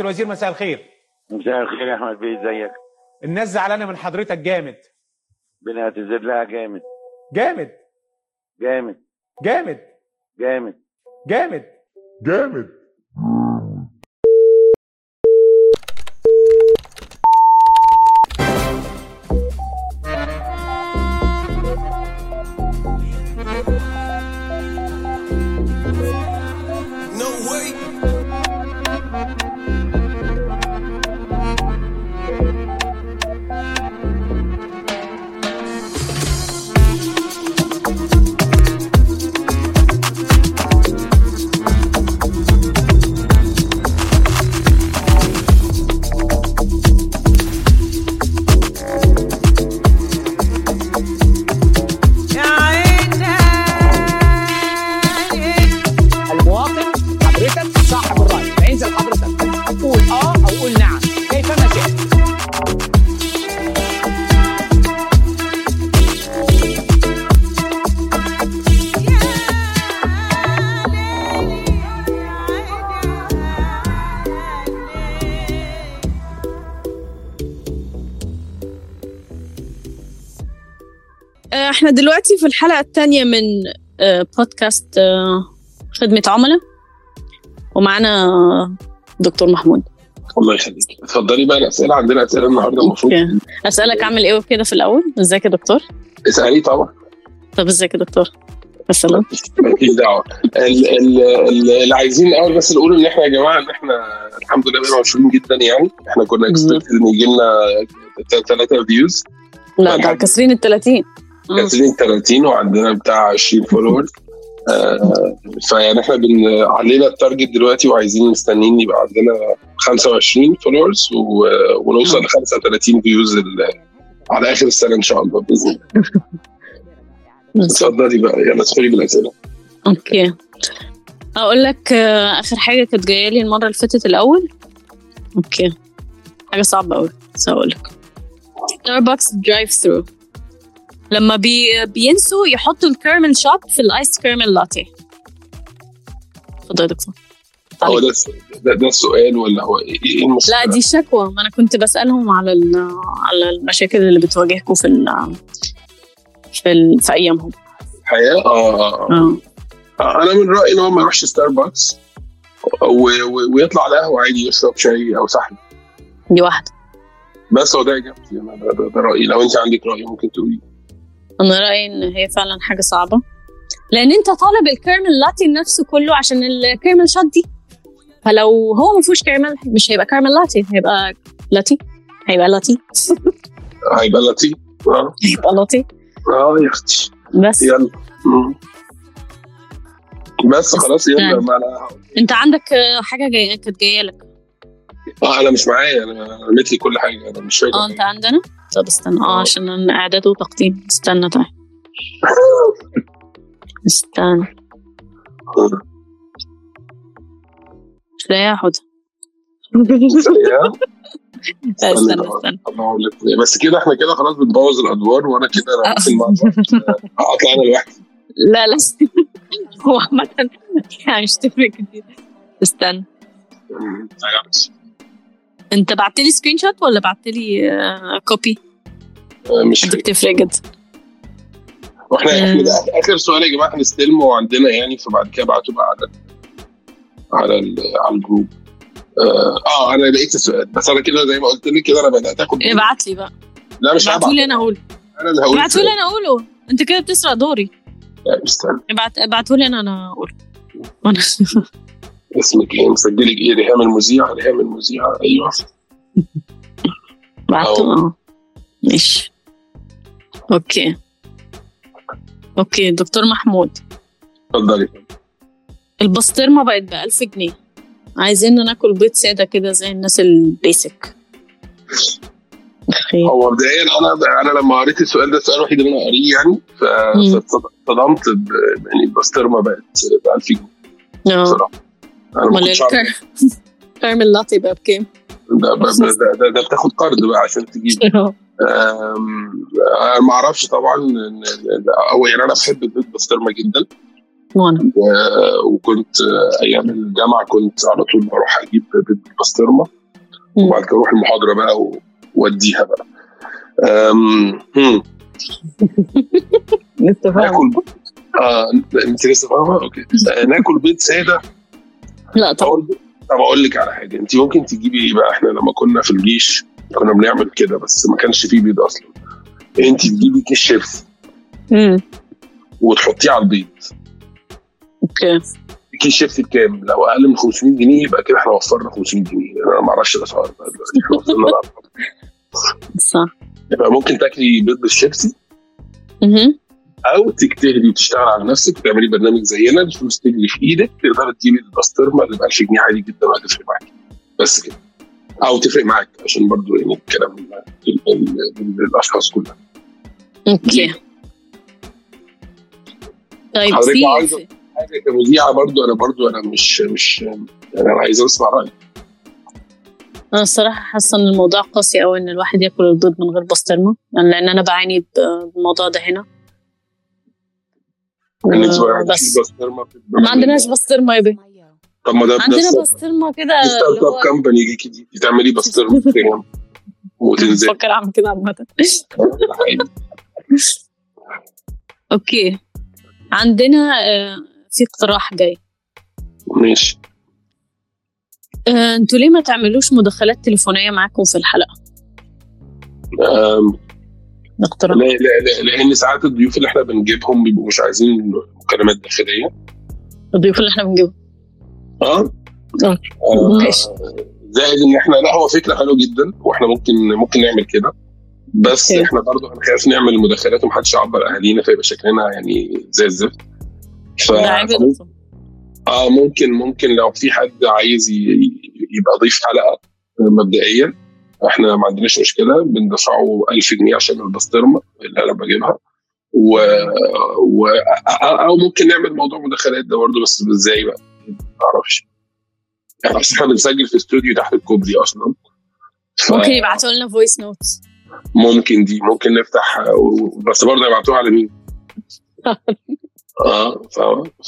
الوزير مساء الخير. مساء الخير يا أحمد بيه إزيك؟ الناس زعلانة من حضرتك جامد. بنعتذر لها جامد. جامد. جامد. جامد. جامد. جامد. جامد. في الحلقة الثانية من آه، بودكاست آه، خدمة عملاء. ومعانا دكتور محمود. الله يخليك. اتفضلي بقى الأسئلة. عندنا أسئلة النهارده المفروض. أسألك أعمل إيه كده في الأول؟ إزيك يا دكتور؟ اسألي طبعا. طب إزيك يا دكتور؟ السلام. مالكيش دعوة. ال- ال- ال- اللي عايزين الأول بس نقول إن إحنا يا جماعة إن إحنا الحمد لله بقينا مشهورين جدا يعني. إحنا كنا اكسبكت إن يجي لنا ثلاثة views لا ده كاسرين ال 30 آه. كاسرين 30 وعندنا بتاع 20 follower آه فيعني إحنا بن علينا ال target دلوقتي وعايزين مستنيين يبقى عندنا 25 followers ونوصل ل 35 views على آخر السنة إن شاء الله بإذن الله. اتفضلي بقى يلا ادخلي بالأسئلة. okay. أقول لك آه، آخر حاجة كانت جاية لي المرة اللي فاتت الأول. okay. حاجة صعبة قوي بس هقول لك. ستاربكس drive through لما بي بينسوا يحطوا ال caramel shot في ال iced caramel latte. اتفضل يا دكتور. هو ده ده, ده السؤال ولا هو إيه إيه المشكلة؟ لا دي شكوى. ما أنا كنت بسألهم على على المشاكل اللي بتواجهكم في ال في ال في أيامهم. الحقيقة آه آه، آه. آه. أنا من رأيي إن هو ما يروحش ستاربكس ويطلع على قهوه عادي يشرب شاي أو سحلب دي واحدة. بس هو ده إجابتي. أنا ده, ده, رأيي. لو أنت عندك رأي ممكن تقولي. أنا رأيي إن هي فعلا حاجة صعبة. لأن أنت طالب ال caramel latte نفسه كله عشان ال caramel shot دي. فلو هو ما فيهوش كيرمل مش هيبقى caramel latte هيبقى لاتي. هيبقى لاتي. هيبقى لطيف آه. هيبقى لاتي. آه يا أختي. بس. يلا. بس خلاص يلا يعني. أنت عندك آه، حاجة جاية كانت جاية لك. آه أنا مش معايا أنا رميت لي كل حاجة أنا مش فاكر آه أنت عندنا؟ طب استنى. آه آه. عشان إعداد وتقديم. استنى طيب. استنى. مش لاقيها حوده. استنى استنى. بس كده إحنا كده خلاص بنبوظ الأدوار وأنا كده ممكن مع الوقت، آه، أطلع أنا لوحدي. لا لا. هو عامة يعني مش تفرق كتير. استنى. انت بعت لي screenshot ولا بعت لي آه، copy آه، مش دي فاكر. بتفرق جدا وإحنا. إحنا ده آخر سؤال يا جماعة هنستلمه عندنا يعني فبعد كده ابعته بقى على على على ال group. آه آه، أنا لقيت السؤال بس أنا كده زي ما قلت لك كده أنا بدأت آخد ابعت لي بقى. لا مش هبعت. لي أنا أقول أنا اللي هقول ابعتوا لي أنا أقوله. أنت كده بتسرق دوري. لا، استنى ابعت ابعتوا لي أنا أنا أقول وأنا اسمك إيه مسجلك إيه ريهام المذيع ريهام المذيع أيوه. بعته ماشي. okay. okay دكتور محمود. اتفضلي. البسطرمة بقت ب 1000 جنيه. عايزين ناكل بيض سادة كده زي الناس ال basic خير هو مبدئيا أنا أنا لما قريت السؤال ده السؤال الوحيد اللي أنا قاريه يعني. فاتصدمت يعني البسطرمة بقت ب 1000 جنيه آه. أمال كارمل لاتي بقى بكام؟ ده, ده, ده, ده, ده بتاخد قرض بقى عشان تجيب. أم، أنا ما أعرفش طبعا هو يعني أنا بحب البيض بسطرمه جدا. وأنا. وكنت آه، أيام الجامعة كنت على طول بروح أجيب بيض مم. وبعد كده أروح المحاضرة بقى وأديها بقى. لسه فاهمة. ناكل آه أنت لسه فاهمة؟ okay. آه، ناكل بيض ساده لا طبعا طب أقول لك على حاجة. أنت ممكن تجيبي إيه بقى؟ إحنا لما كنا في الجيش كنا بنعمل كده بس ما كانش فيه بيض أصلا. أنت تجيبي كيس شيبس امم وتحطيه على البيض. okay. كيس شيبسي بكام؟ لو أقل من 500 جنيه يبقى كده إحنا وفرنا 500 جنيه. أنا ما أعرفش الأسعار دلوقتي. إحنا وصلنا لأرقام. صح. يبقى ممكن تاكلي بيض بالشيبسي؟ أها أو تجتهدي وتشتغل على نفسك وتعملي برنامج زينا الفلوس تجري في إيدك تقدري تجيبي البسطرمه اللي ب 1000 جنيه عادي جدا وهتفرق معاكي بس كده. أو تفرق معاك عشان برضو يعني الكلام ال- ال- ال- الأشخاص كلها. okay. طيب حضرتك حاجة كمذيعة برضو؟ أنا برضو أنا مش مش أنا عايز أسمع رأيك. أنا الصراحة حاسة إن الموضوع قاسي قوي إن الواحد ياكل البيض من غير بسطرمة يعني لأن أنا بعاني بالموضوع ده هنا. انت ما بس بسطرمة ما عندناش بسطرمة يا بيه طب ما ده عندنا بسطرمة كده start up company ليكي دي تعملي بسطرمة كده وتنزل بفكر أعمل كده عامة. أوكي. عندنا آه، في اقتراح جاي. ماشي. آه، أنتوا ليه ما تعملوش مداخلات تليفونية معاكم في الحلقة؟ أم، اقتراح لا لا لا لأن ساعات الضيوف اللي إحنا بنجيبهم بيبقوا مش عايزين مكالمات داخلية. الضيوف اللي إحنا بنجيبهم. آه؟ آه. آه، ماشي. زائد إن إحنا لا هو فكرة حلوة جدا وإحنا ممكن ممكن نعمل كده. بس أوكي. إحنا برضه هنخاف نعمل مداخلات ومحدش يعبر أهالينا فيبقى شكلنا يعني زي الزفت. ف... آه ممكن ممكن لو في حد عايز يبقى ضيف حلقة مبدئيا. إحنا ما عندناش مشكلة بندفعه 1000 جنيه عشان البسطرمة اللي أنا بجيبها. و... و... أو ممكن نعمل موضوع مداخلات ده برضه بس إزاي بقى؟ ما أعرفش. يعني اصل إحنا بنسجل في استوديو تحت الكوبري أصلا. ف- ممكن يبعتوا لنا voice notes ممكن دي ممكن نفتح بس برضه يبعتوها على مين؟ آه ف...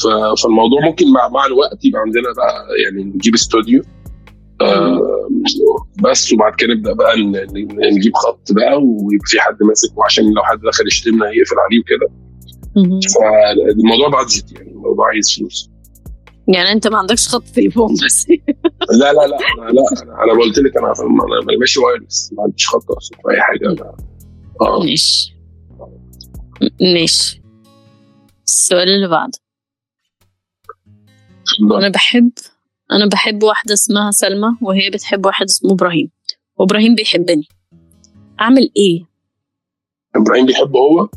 ف... فالموضوع ممكن مع مع الوقت يبقى عندنا بقى يعني نجيب استوديو. بس وبعد كده نبدأ بقى نجيب خط بقى ويبقى في حد ماسك وعشان لو حد دخل يشتمنا يقفل عليه وكده. فالموضوع budget يعني الموضوع عايز فلوس. يعني انت ما عندكش خط تليفون بس. لا لا لا لا, لا أنا قلت لك أنا أنا ماشي وايرلس ما عنديش خط أصلا في أي حاجة. أنا. آه. ماشي. ماشي. السؤال اللي بعده. أنا بحب أنا بحب واحدة اسمها سلمى وهي بتحب واحد اسمه إبراهيم. وإبراهيم بيحبني. أعمل إيه؟ إبراهيم بيحبه هو؟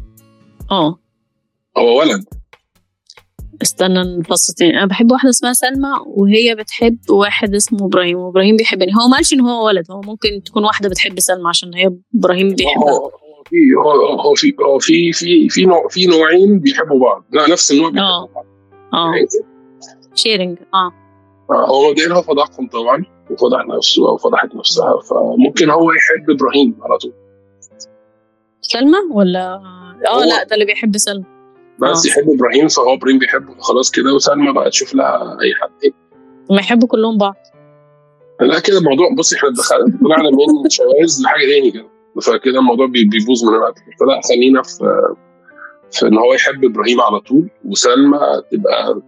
آه. هو ولد. استنى نفصل تاني. أنا بحب واحدة اسمها سلمى وهي بتحب واحد اسمه إبراهيم. وإبراهيم بيحبني. هو ما قالش إن هو ولد. هو ممكن تكون واحدة بتحب سلمى عشان هي إبراهيم بيحبها. هو في هو في هو في في في نوع في نوعين بيحبوا بعض. لا نفس النوع بيحبوا آه. بعض. آه. يعني شيرنج آه آه، هو هو فضحهم طبعا وفضح نفسه أو فضحت نفسها فممكن هو يحب إبراهيم على طول. سلمى ولا؟ آه لا ده اللي بيحب سلمى. بس آه. يحب إبراهيم فهو إبراهيم بيحبه. خلاص كده وسلمى بقى تشوف لها أي حد. تاني. ما يحبوا كلهم بعض. لا كده الموضوع بصي إحنا دخلنا طلعنا من شواذ لحاجة تاني كده. فكده الموضوع بي- بيبوظ من الوقت. فلا خلينا في في إن هو يحب إبراهيم على طول وسلمى تبقى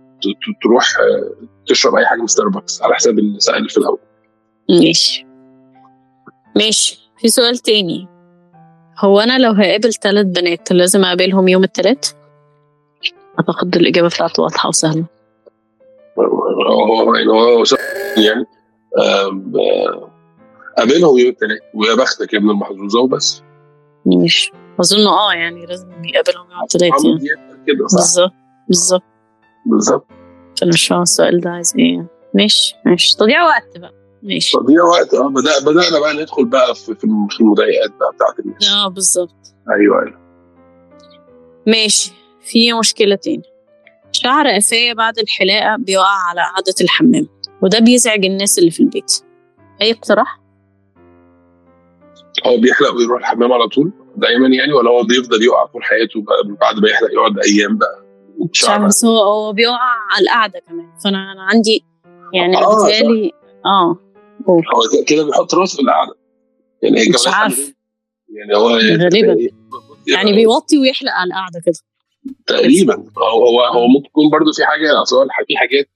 تروح آه، تشرب أي حاجة من ستاربكس على حساب السائل في الأول. ماشي. ماشي. في سؤال تاني. هو أنا لو هقابل ثلاث بنات لازم أقابلهم يوم الثلاث أعتقد الإجابة بتاعته واضحة وسهلة. هو يعني هو يعني قابلهم يوم الثلاث ويا بختك يا ابن المحظوظة وبس. ماشي. أظن آه يعني لازم يقابلهم يوم الثلاث يعني. كده صح؟ بالظبط. بالظبط. بالظبط مش فاهمه السؤال ده؟ عايز إيه؟ ماشي ماشي. تضييع وقت بقى. ماشي. تضييع وقت. آه بدأ بدأنا بقى ندخل بقى في في المضايقات بقى بتاعت الناس. آه بالظبط أيوه أيوه. ماشي. في مشكلة تاني شعر قفايا بعد الحلاقة بيقع على قعدة الحمام وده بيزعج الناس اللي في البيت. أي اقتراح؟ هو بيحلق ويروح الحمام على طول دايما يعني ولا هو بيفضل يقع طول حياته بعد ما يحلق يقعد أيام بقى؟ شعر. بس هو هو بيقع على القعدة كمان. فانا أنا عندي يعني آه،. بيتهيألي آه. قول. هو كده بيحط رأسه في القعدة. يعني هي مش الجولات عارف. يعني هو غالبا. يعني بيوطي ويحلق على القعدة كده. تقريبا. هو هو هو ممكن يكون برضو في حاجة أصل في حاجات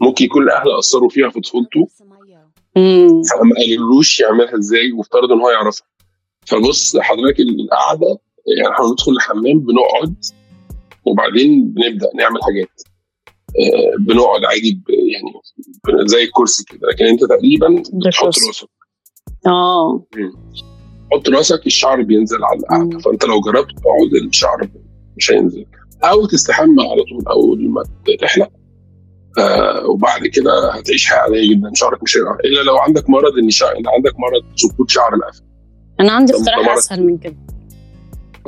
ممكن يكون الأهل أثروا فيها في طفولته. فما قالولوش يعملها إزاي وافترض إن هو يعرفها. فبص حضرتك القعدة يعني إحنا بندخل الحمام بنقعد. وبعدين بنبدأ نعمل حاجات. آه، بنقعد عادي يعني زي الكرسي كده. لكن انت تقريبا بتحط. راسك. آه. حط راسك الشعر بينزل على القعده. فأنت لو جربت تقعد الشعر مش هينزل. أو تستحمى على طول أول ما تحلق. آه وبعد كده هتعيش حياة عادية جدا. شعرك مش هيقع إلا لو عندك مرض إن شعر إن عندك مرض سقوط شعر القفا أنا عندي اقتراح أسهل من كده.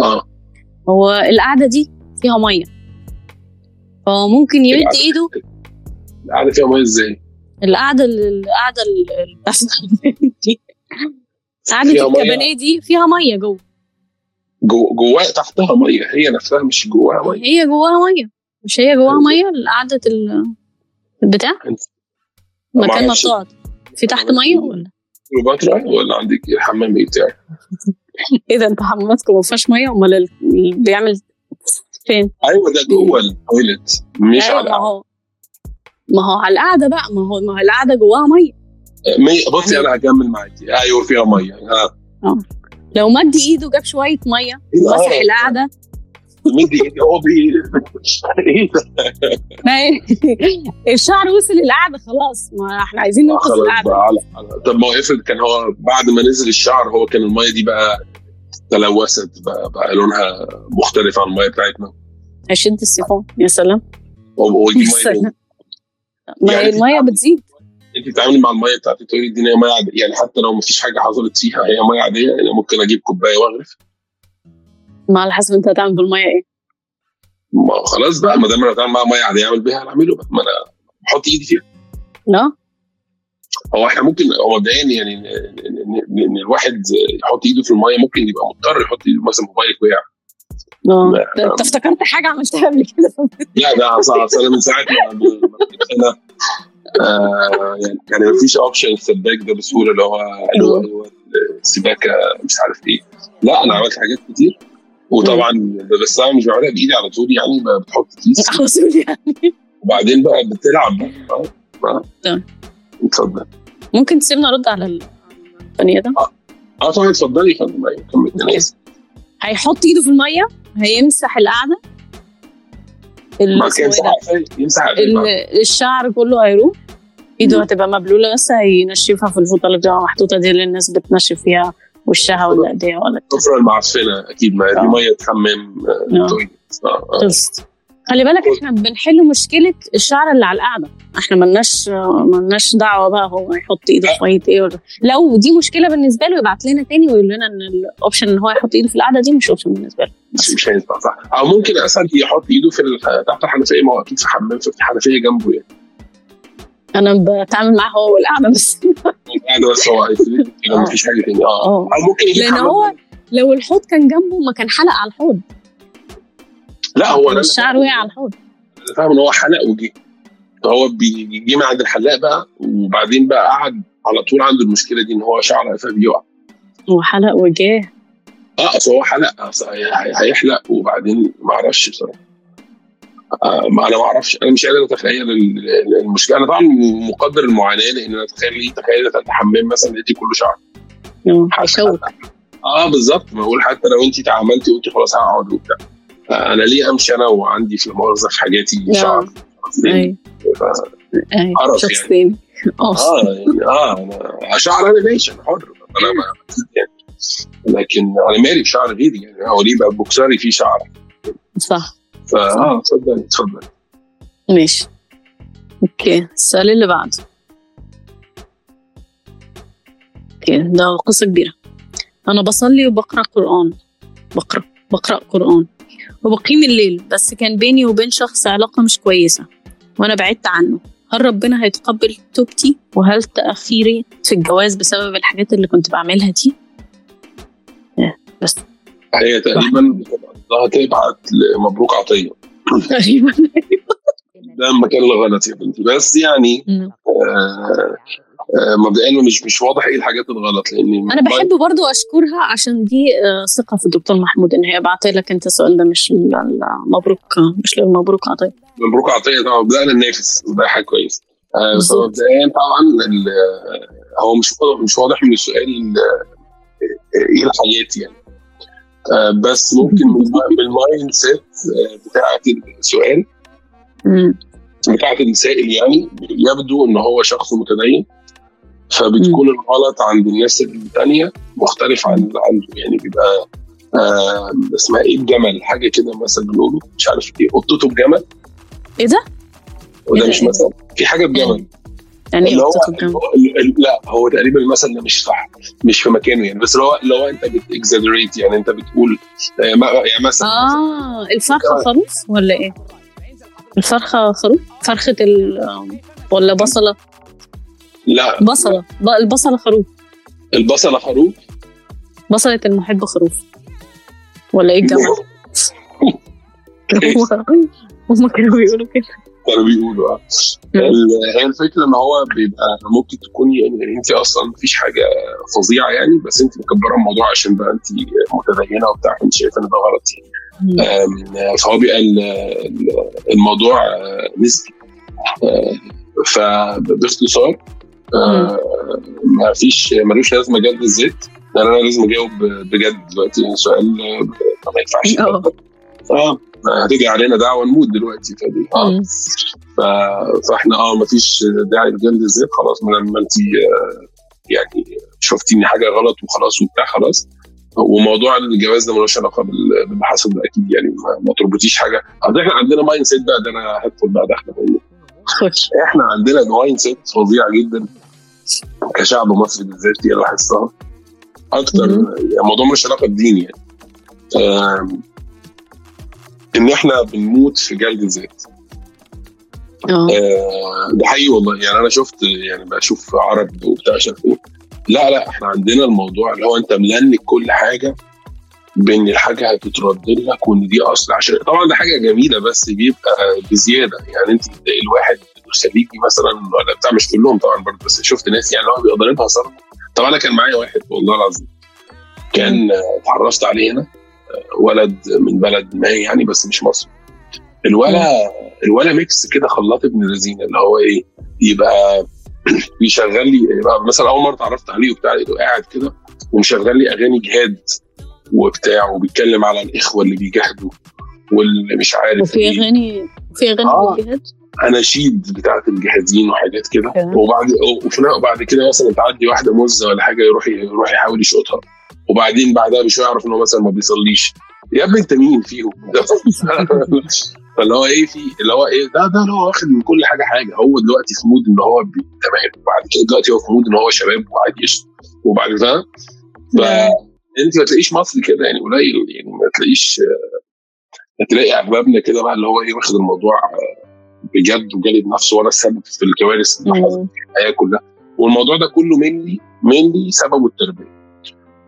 آه. هو القعدة دي فيها مية. فهو ممكن يمد ايده القعدة فيها مية إزاي؟ القعدة القعدة دي قعدة؟ الكبانيه دي فيها مية جوه. جو جواها تحتها مية هي نفسها مش جواها مية. هي جواها مية مش هي جواها مية قعده ال- البتاع؟ مكان ما. بتقعد في تحت مية ولا؟ كليوباترا ولا عندك الحمام بتاعك؟ إيه ده أنت حماماتكم ما فيهاش مية؟ أمال اللي بيعمل فين؟ أيوه ده جوه التويلت مش أيوة، على ما هو ما هو على القعدة بقى ما هو ما هو القعدة جواها مية. مي... بصي أنا هكمل معاكي. أيوه فيها مية. ها. لو مد إيده جاب شوية مية مسح آه. القعدة. مدي ايدي هو بي إيه ده؟ الشعر وصل القعده خلاص. ما إحنا عايزين ننقذ خلاص القعدة. طب ما هو إفرض كان هو بعد ما نزل الشعر هو كان المية دي بقى تلوثت بقى, بقى لونها مختلف عن المية بتاعتنا. هيشد السيفون يا سلام. يا مية منين؟ ما هي يعني المية بتزيد. أنت بتتعاملي مع المية بتاعت التويليت دي مية عادية. يعني حتى لو مفيش حاجة حصلت فيها هي مية عادية يعني ممكن أجيب كوباية وأغرف. ما على حسب أنت هتعمل بالمية إيه. ما خلاص بقى ما دام أنا بتعامل مع مية عادية أعمل بيها هعمله بقى. ما أنا بحط إيدي فيها. لا. هو إحنا ممكن هو مبدئيا يعني ان الواحد يحط ايده في المية ممكن يبقى مضطر يحط ايده مثلا موبايلك وقع آه. ده أنت افتكرت حاجة عملتها قبل كده؟ لا ده صعب أنا من ساعة ما ما هنا آه يعني يعني مفيش option السباك ده بسهولة اللي هو أيوه السباكه مش عارف إيه. لا أنا عملت حاجات كتير. وطبعا بس أنا مش بعملها بإيدي على طول يعني بتحط كيس. على طول يعني. وبعدين بقى بتلعب بقى آه. تمام. اتفضل. ممكن تسيبنا ارد على البني آدم؟ آه. طبعا اتفضلي أنا اسف هيحط ايده في المية هيمسح القعدة. يمسح إيه يمسح بقى. الشعر كله هيروح. ايده هتبقى مبلولة بس هينشفها في الفوطة اللي بتبقى محطوطة دي اللي الناس بتنشف فيها وشها ولا إيديها ولا السفرة المعفنة أكيد. ما دي آه. مية حمام آه، آه. آه، آه. خلصت. خلي بالك إحنا بنحل مشكلة الشعر اللي على القعده إحنا ملناش ملناش دعوة بقى هو يحط ايده في مية إيه ولا لو دي مشكلة بالنسبة له يبعت لنا تاني ويقول لنا إن ال option إن هو يحط ايده في القعده دي مش option بالنسبة له. مش مش هينفع صح. أو ممكن أسهل يحط إيده في تحت الحنفية ما هو أكيد في حمام ففي حنفية جنبه يعني. أنا بتعامل معاه هو والقعده بس. قاعد بس هو كده آه. مفيش حاجة تانية. أه. آه. أو ممكن لأن هو لو الحوض كان جنبه ما كان حلق على الحوض. لا هو أنا الشعر وقع على الحوض. فاهم إن هو حلق وجه فهو بيجي من عند الحلاق بقى وبعدين بقى قعد على طول عنده المشكلة دي إن هو شعره قفاه بيقع. هو حلق وجاه. آه أصل هو حلق هيحلق وبعدين ما أعرفش بصراحة. آه ما أنا ما أعرفش. أنا مش قادر أتخيل ال- ال- المشكلة. أنا طبعا مقدر المعاناة لأن أنا تخيل لي تخيل انت حمام مثلا لقيتي كله شعر. آه بالظبط. ما بقول حتى لو أنت تعاملتي قلتي خلاص هقعد وبتاع. أنا ليه أمشي أنا وعندي في المؤاخذة في حاجاتي. شعر أي. قرف شخص يعني. تاني آه آه يعني أنا شعر أنا ماشي أنا حر. أنا ما يعني لكن أنا مالي بشعر غيري يعني. هو ليه بقى بوكسري فيه شعر. صح. فاه اتفضل اتفضل. ماشي. okay السؤال اللي بعده. okay ده قصة كبيرة. أنا بصلي وبقرأ قرآن. بقرأ بقرأ قرآن. وبقيم الليل بس كان بيني وبين شخص علاقة مش كويسة وأنا بعدت عنه. هل ربنا هيتقبل توبتي؟ وهل تأخيري في الجواز بسبب الحاجات اللي كنت بعملها دي؟ إيه، بس. هي تقريبا قصدها تبعت لمبروك عطية. تقريبا. ده المكان الغلط يا بنتي. بس يعني. آه آه مبدئيا مش مش واضح إيه الحاجات الغلط لأن أنا بحب برضو أشكرها عشان دي آه، ثقة في الدكتور محمود إن هي بعت لك أنت السؤال ده مش مبروك مش للمبروك عطية مبروك عطية طبعا بدانا ننافس وده حاجة كويسة آه. فمبدئيا طبعا آه، هو مش مش واضح من السؤال آه، إيه الحاجات يعني آه بس ممكن من من ال mindset آه، بتاعت السؤال. بتاعت السائل يعني يبدو إن هو شخص متدين فبتكون الغلط عند الناس التانية مختلف عن عنده يعني بيبقى آه اسمها إيه الجمل حاجة كده مثلا بنقوله مش عارف إيه قطته بجمل إيه ده؟ وده إيه مش ده؟ مثل في حاجة بجمل يعني إيه؟ ال- ال- لا هو تقريبا المثل ده مش صح مش في مكانه يعني بس لو لو أنت بتكزاجريت يعني أنت بتقول آه يعني مثلا آه الفرخة خروف ولا إيه؟ الفرخة خروف؟ فرخة ال ولا بصلة؟ لا. بصلة. البصلة خروف. البصلة خروف؟ بصلة المحب خروف. ولا إيه الجمل؟ هم كانوا بيقولوا كده. كانوا بيقولوا آه. ال- هي الفكرة إن هو بيبقى ممكن تكون يعني انت أصلا مفيش حاجة فظيعة يعني بس انت مكبرة الموضوع عشان بقى انت متدينة وبتاع انت شايفة إن ده غلط. يعني. فهو بيبقى ال- ال- الموضوع آه، نسبي. آه، فباختصار آه، ما فيش ملوش لازمة جلد الذات. لأن أنا لازم أجاوب بجد دلوقتي. سؤال ما ينفعش. آه. آه هتيجي علينا دعوة نموت دلوقتي فدي. آه. فإحنا آه مفيش داعي لجلد الذات. خلاص ما لما انت آه، يعني شفتيني حاجة غلط وخلاص وبتاع خلاص. وموضوع الجواز ده ملوش علاقة بال- باللي حصل ده أكيد يعني ما, ما تربطيش حاجة. إحنا عندنا mindset بقى ده أنا هدخل بقى داخله إحنا عندنا mindset فظيع جدا كشعب مصري بالذات دي اللي لاحظتها. أكتر. يعني الموضوع ملوش علاقة بدين يعني. إن إحنا بنموت في جلد الذات. آه. آه، ده حقيقي والله. يعني أنا شفت يعني بشوف عرب وبتاع مش إيه لا لا إحنا عندنا الموضوع اللي هو أنت ملنك كل حاجة بإن الحاجة هتترد لك وإن دي أصل عشان طبعا ده حاجة جميلة بس بيبقى بزيادة. يعني أنت بتلاقي الواحد خليجي مثلا ولا بتاع مش كلهم طبعا برضه بس شفت ناس يعني هو بيبقى ضاربها صرف. طبعا أنا كان معايا واحد والله العظيم كان اتعرفت عليه هنا ولد من بلد ما يعني بس مش مصر الولا الولا ميكس كده خلاط ابن الذين اللي هو إيه يبقى بيشغل لي يبقى مثلا أول مرة اتعرفت عليه وبتاع قاعد كده ومشغل لي أغاني جهاد. وبتاع وبيتكلم على الإخوة اللي بيجاهدوا واللي مش عارف وفي إيه. اغاني في أغاني آه. اناشيد بتاعت الجهاديين وحاجات كده. وبعد وبعد كده مثلا تعدي واحدة مزة ولا حاجة يروح يروح يحاول يشقطها وبعدين بعدها بشوية يعرف ان هو مثلا ما بيصليش. يا ابني أنت مين فيهم؟ فاللي هو إيه في اللي هو إيه ده ده اللي هو واخد من كل حاجة حاجة. هو دلوقتي في mood إن هو تمام. وبعد كده دلوقتي هو في mood إن هو شباب وعادي وبعد كده فانت ما تلاقيش مصر كده يعني قليل يعني ما تلاقيش هتلاقي اغلبنا كده بقى اللي هو إيه واخد الموضوع آه، بجد وجالد نفسه وأنا السبب في الكوارث اللي حصلت. في الحياة كلها والموضوع ده كله مني مني سببه التربية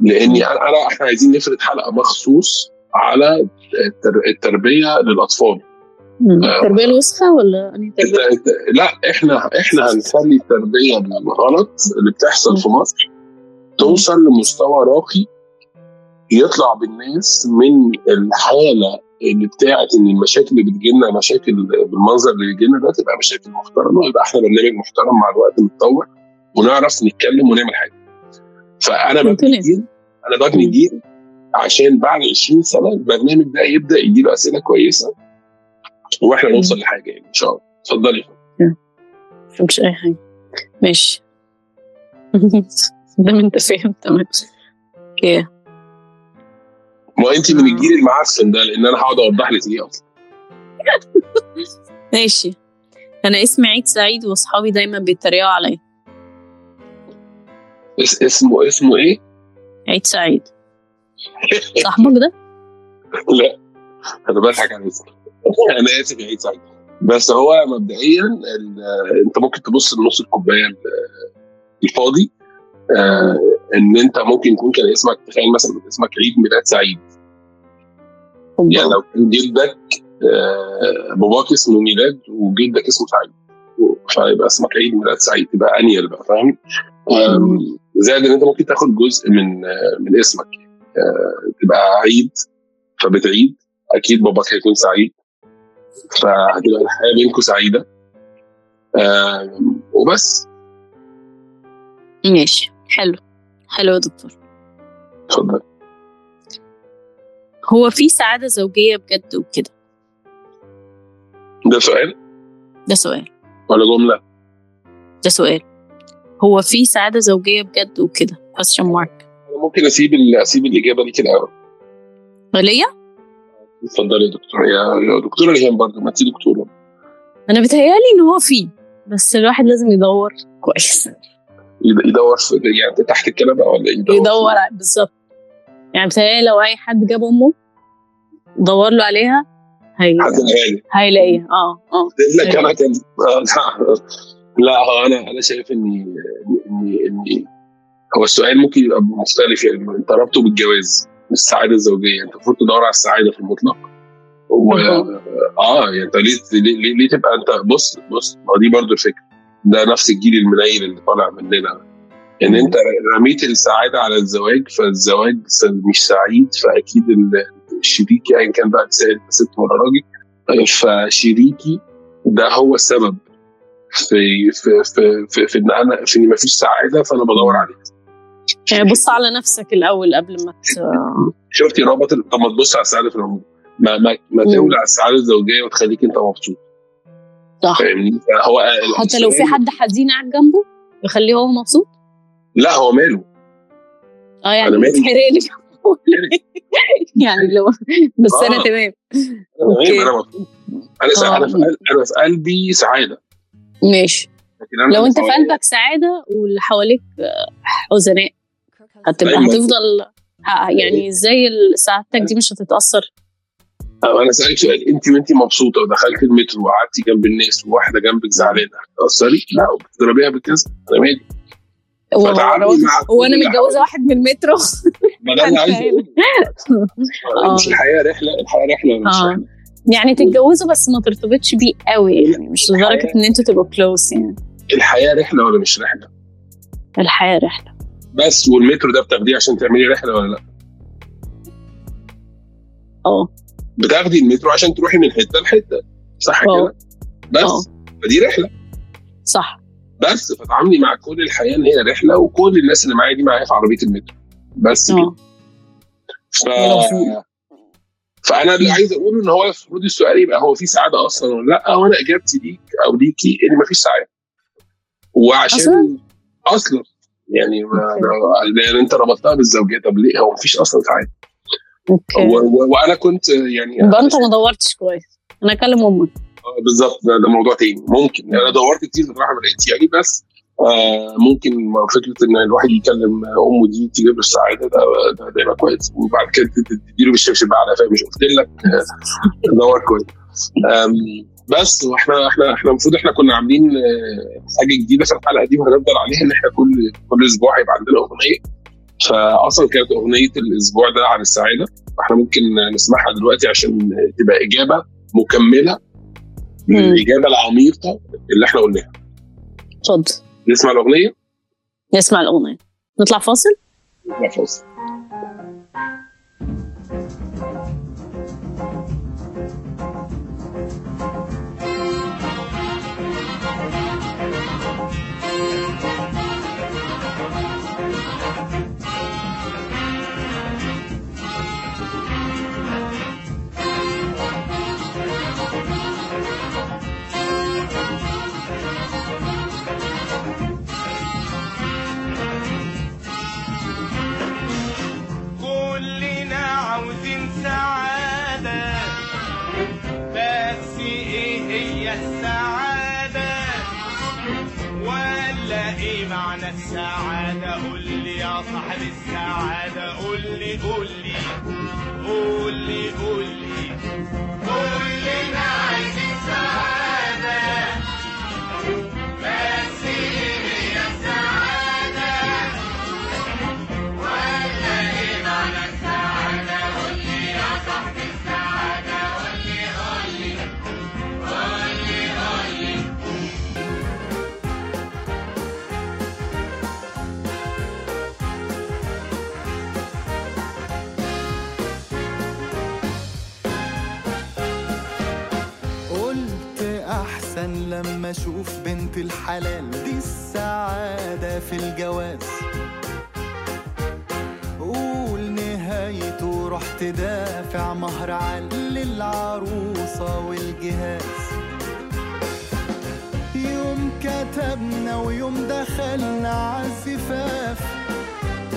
لاني أنا إحنا عايزين نفرد حلقة مخصوص على التر- التربية للأطفال. آه. التربية الوسخة ولا انت؟ انت لا إحنا إحنا هنخلي التربية الغلط اللي بتحصل في مصر توصل لمستوى راقي يطلع بالناس من الحالة اللي بتاعت إن المشاكل اللي بتجيلنا مشاكل بالمنظر اللي بيجيلنا ده تبقى مشاكل محترمة يبقى إحنا برنامج محترم مع الوقت نتطور ونعرف نتكلم ونعمل حاجة. فأنا ببني. جيل أنا ببني. جيل عشان بعد 20 سنة البرنامج ده يبدأ يجيله أسئلة كويسة وإحنا مم. نوصل لحاجة يعني إن شاء الله. اتفضلي مش أي حاجة ماشي ده أنت فاهم تمام okay ما انت من الجيل المعفن ده لأن أنا هقعد اوضح لك ليه أصلا. ماشي. أنا اسمي عيد سعيد واصحابي دايما بيتريقوا عليا. اس اسمه اسمه إيه؟ عيد سعيد. صاحبك ده؟ لا. أنا بضحك على اسمه. أنا اسف يا عيد سعيد. بس هو مبدئيا انت ممكن تبص لنص الكوباية ال- الفاضي آه ان انت ممكن يكون كان اسمك تخيل مثلا اسمك عيد ميلاد سعيد. يعني لو كان جدك آه، باباك اسمه ميلاد وجدك اسمه سعيد. فيبقى اسمك عيد ميلاد سعيد تبقى أنيل بقى فاهم؟ آم، زائد إن أنت ممكن تاخد جزء من آه، من اسمك. آه، تبقى عيد فبتعيد. أكيد باباك هيكون سعيد. فهتبقى الحياة بينكم سعيدة. وبس. ماشي. حلو. حلو يا دكتور. اتفضل. هو في سعادة زوجية بجد وكده. ده سؤال؟ ده سؤال. ولا جملة؟ ده سؤال. هو في سعادة زوجية بجد وكده؟ question mark. أنا ممكن أسيب ال- أسيب الإجابة دي كده أوي. ليا اتفضلي يا دكتور. يا دكتوره ريهام برضه ما انت دكتوره. أنا بتهيألي إن هو فيه بس الواحد لازم يدور كويس. يد- يدور في يعني تحت الكنبة ولا يدور, يدور بالظبط. يعني بتهيالي لو أي حد جاب أمه دور له عليها هي... هيلاقيها. آه آه. لك أنا كان لا هو أنا أنا شايف اني اني اني هو السؤال ممكن يبقى مختلف يعني. أنت ربطه بالجواز مش السعادة الزوجية. أنت المفروض تدور على السعادة في المطلق. و... آه يعني أنت ليه ليه, ليه, ليه تبقى انت بص بص ما دي برضو الفكرة. ده نفس الجيل المنيل اللي طالع مننا. إن أنت رميت السعادة على الزواج فالزواج مش سعيد فأكيد ال- الشريكي ايا كان بقى ست ولا راجل فشريكي ده هو السبب في في في في, في إن أنا في ان مفيش سعادة فأنا بدور عليها يعني بص على نفسك الأول قبل ما ت... شفتي رابط طب ما تبص على السعادة في العموم. ما ما ما. تولع السعادة الزوجية وتخليك أنت مبسوط. صح. فاهمني؟ هو حتى لو في حد حزين قاعد جنبه يخليه هو مبسوط؟ لا هو ماله آه يعني أنا مالي. يتحرقلي يعني لو بس أنا آه. تمام أنا. أنا مبسوط أنا آه. أنا في قلب- أنا في قلبي سعادة ماشي أنا لو أنت في قلبك سعادة واللي حواليك آه، حزناء هتبقى. هتفضل يعني إزاي سعادتك دي مش هتتأثر أنا سالك سؤال أنت وأنت مبسوطة ودخلت المترو وقعدتي جنب الناس وواحدة جنبك زعلانة هتاثري؟ لا بتضربيها بالكذب أنا مالي هو- أنا متجوزة. واحد من المترو. ما ده اللي عايز اقوله آه. مش الحياة رحلة الحياة رحلة مش آه. رحلة. يعني تتجوزوا بس ما ترتبطش بيه قوي يعني مش لدرجة إن أنتوا تبقوا كلوز يعني. الحياة رحلة ولا مش رحلة؟ الحياة رحلة. بس والمترو ده بتاخديه عشان تعملي رحلة ولا لا؟ آه. بتاخدي المترو عشان تروحي من حتة لحتة صح آه. كده بس؟ آه. فدي رحلة. صح. بس فتعاملي مع كل الحياة إن هي رحلة وكل الناس اللي معايا دي معايا في عربية المترو. بس كده. آه ف... مفهوم. فأنا اللي عايز أقوله إن هو المفروض السؤال يبقى هو في سعادة أصلا ولا لأ؟ وأنا إجابتي ليك أو ليكي إن مفيش سعادة. وعشان أصلاً؟ أصلا. يعني ما لأن أنت ربطتها بالزوجية. طب ليه؟ هو مفيش أصلا سعادة. أوكي. و... و... وأنا كنت يعني يبقى أنت ما دورتش كويس. أنا أكلم أمك. آه، بالظبط. ده, ده موضوع تاني. ممكن. يعني أنا دورت كتير بصراحة ما لقيتش يعني بس آه ممكن فكرة إن الواحد يكلم أمه دي تجيب له السعادة ده ده, يبقى كويس. وبعد كده تديله بالشبشب على فاهم مش قلت لك. آه، دور كويس. بس وإحنا إحنا إحنا المفروض إحنا كنا عاملين آه، حاجة جديدة في الحلقة دي وهنفضل عليها إن إحنا كل كل أسبوع هيبقى عندنا أغنية. فاصلا كانت أغنية الأسبوع ده عن السعادة. فاحنا ممكن نسمعها دلوقتي عشان تبقى إجابة مكملة. للاجابه العميقة اللي إحنا قلناها. اتفضل. نسمع الأغنية؟ نسمع الأغنية. نطلع فاصل؟ نطلع فاصل. السعادة قول لي يا صاحب السعادة قول لي قول لي قول لي قول لي. كلنا عايزين سعادة بس إيه لما أشوف بنت الحلال. دي السعادة في الجواز. قول نهايته رحت دافع مهر عال للعروسة والجهاز. يوم كتبنا ويوم دخلنا عالزفاف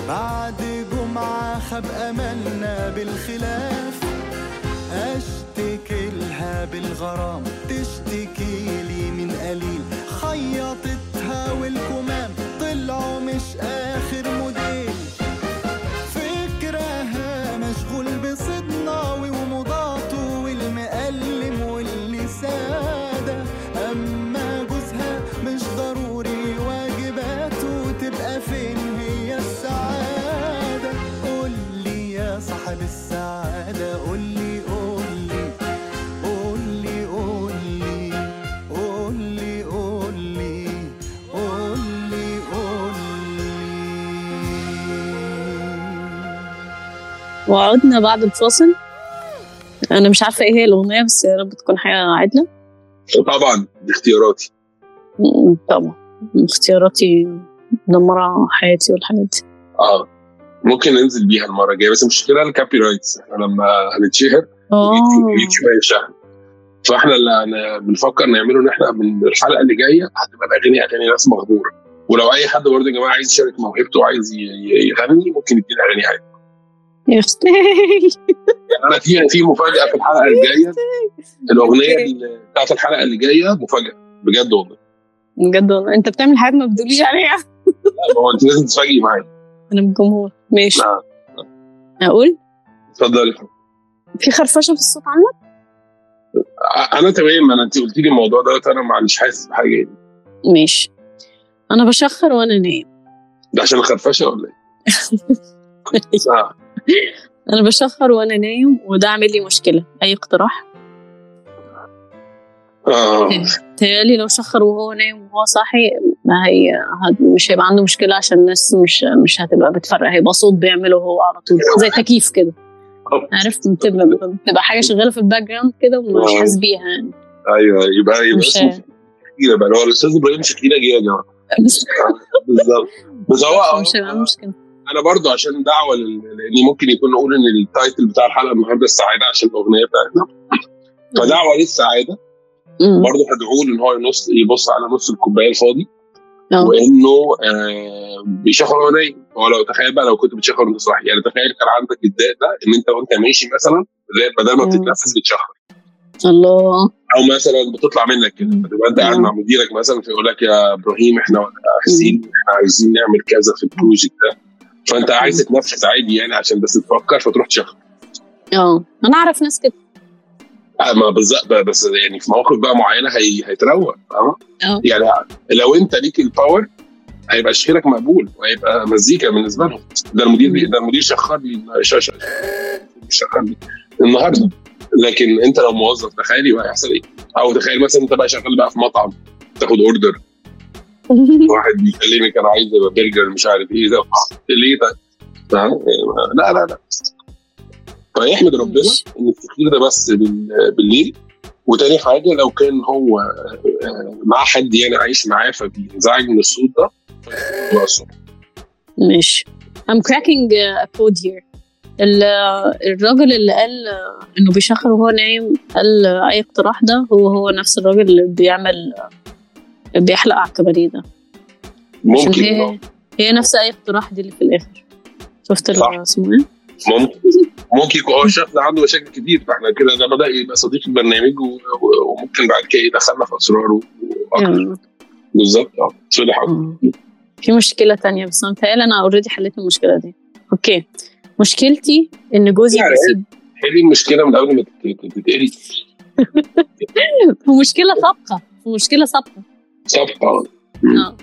بعد جمعة خاب أملنا بالخلاف. أشتكي لها بالغرام تشتكي لي من قليل. خيطتها والكمام طلعوا مش آخر موديل وعدنا بعد الفاصل. أنا مش عارفة إيه هي الأغنية بس يا رب تكون حاجة عادله طبعا دي اختياراتي طبعا. اختياراتي مدمره حياتي والحاجات دي. آه. ممكن ننزل بيها المرة الجاية بس المشكلة الكابي رايتس إحنا لما هنتشهر اليوتيوب هيشتغل فإحنا اللي بنفكر نعمله إن إحنا من الحلقة اللي جاية هتبقى الأغاني أغاني ناس مغدوره ولو أي حد برضه يا جماعة عايز يشارك موهبته وعايز يغني ممكن يدينا أغاني عادي. يا أختي. أنا في في مفاجأة في الحلقة الجاية. الأغنية بتاعت الحلقة اللي جاية مفاجأة بجد والله. بجد والله. أنت بتعمل حاجات ما بتقوليش عليها. لا، هو أنت لازم تتفاجئي معايا. أنا من الجمهور ماشي. نعم. أقول؟ اتفضلي. في خرفشة في الصوت عندك؟ أنا تمام. أنا أنت قلت لي الموضوع دوت أنا مش حاسس بحاجة يعني. ماشي. أنا بشخر وأنا نايم. ده عشان الخرفشه ولا إيه؟ آه. أنا بشخر وأنا نايم وده عامل لي مشكلة. أي اقتراح؟ آه. تهيألي لو شخر وهو نايم وهو صاحي ما هي مش هيبقى عنده مشكلة عشان الناس مش مش هتبقى بتفرق. هيبقى صوت بيعمله هو على طول زي تكييف كده. عارف بتبقى بتبقى حاجة شغالة في ال background كده ومش آه. حاسس بيها يعني. أيوه يبقى يبقى مش اسمه شكيرة بقى. هو الأستاذ إبراهيم شكيرة جه يا جماعة. بالظبط. بس هو مش هيبقى عنده مشكلة. أنا برضو عشان دعوة لاني ممكن يكون نقول ان التايتل بتاع الحلقة النهارده السعادة عشان الاغنية بتاعتنا فدعوة للسعاده. برضه هدعوه إن هو ينص يبص على نص الكوباية الفاضي آه. وإنه آه بيشخر وهو نايم هو لو تخيل بقى لو كنت بتشخر وأنت صاحي يعني تخيل كان عندك الداء ده إن أنت وأنت ماشي مثلا بدل ما. بتتنفس بتشخر الله أو مثلا بتطلع منك كده. فتبقى أنت قاعد مم. مع مديرك مثلا فيقول لك يا إبراهيم إحنا حاسين إحنا عايزين نعمل كذا في ال project ده فأنت عايز تتنفس عادي يعني عشان بس تفكر فتروح تشخر آه أنا أعرف ناس كده آه، ما بالظبط بس يعني في مواقف بقى معينة هي هيتروق فاهمة؟ آه. يعني لو أنت ليك ال power هيبقى شخيرك مقبول وهيبقى مزيكا بالنسبة لهم ده المدير. ده المدير شخر لي شخر لي النهارده لكن أنت لو موظف تخيلي بقى هيحصل إيه؟ أو تخيل مثلا أنت بقى شغال بقى في مطعم تاخد order واحد بيكلمك أنا عايز يبقى برجر مش عارف إيه ده ليه ده؟ لا لا لا فيحمد ربنا. إن الشخير ده بس بال- بالليل وتاني حاجة لو كان هو آه، مع حد يعني عايش معاه فبينزعج من الصوت ده. ماشي I'm cracking a code here ال- الراجل اللي قال إنه بيشخر وهو نايم قال أي اقتراح ده هو هو نفس الراجل اللي بيعمل بيحلق على الكباريه ده ممكن. هي هي نفس أي اقتراح دي اللي في الآخر. شفت. اسمه إيه؟ ممكن. ممكن يكون هو الشخص ده عنده مشاكل كتير فإحنا كده ده بدأ يبقى صديق البرنامج وممكن بعد كده يدخلنا في اسراره وأكتر. بالظبط. آه. أكتر. آه. في مشكلة تانية بس أنا متهيألي أنا already حليت المشكلة دي. okay. مشكلتي إن جوزي يعني بيسيب دي المشكلة من قبل ما تت- تتقري. مشكلة سابقة. مشكلة سابقة. آه.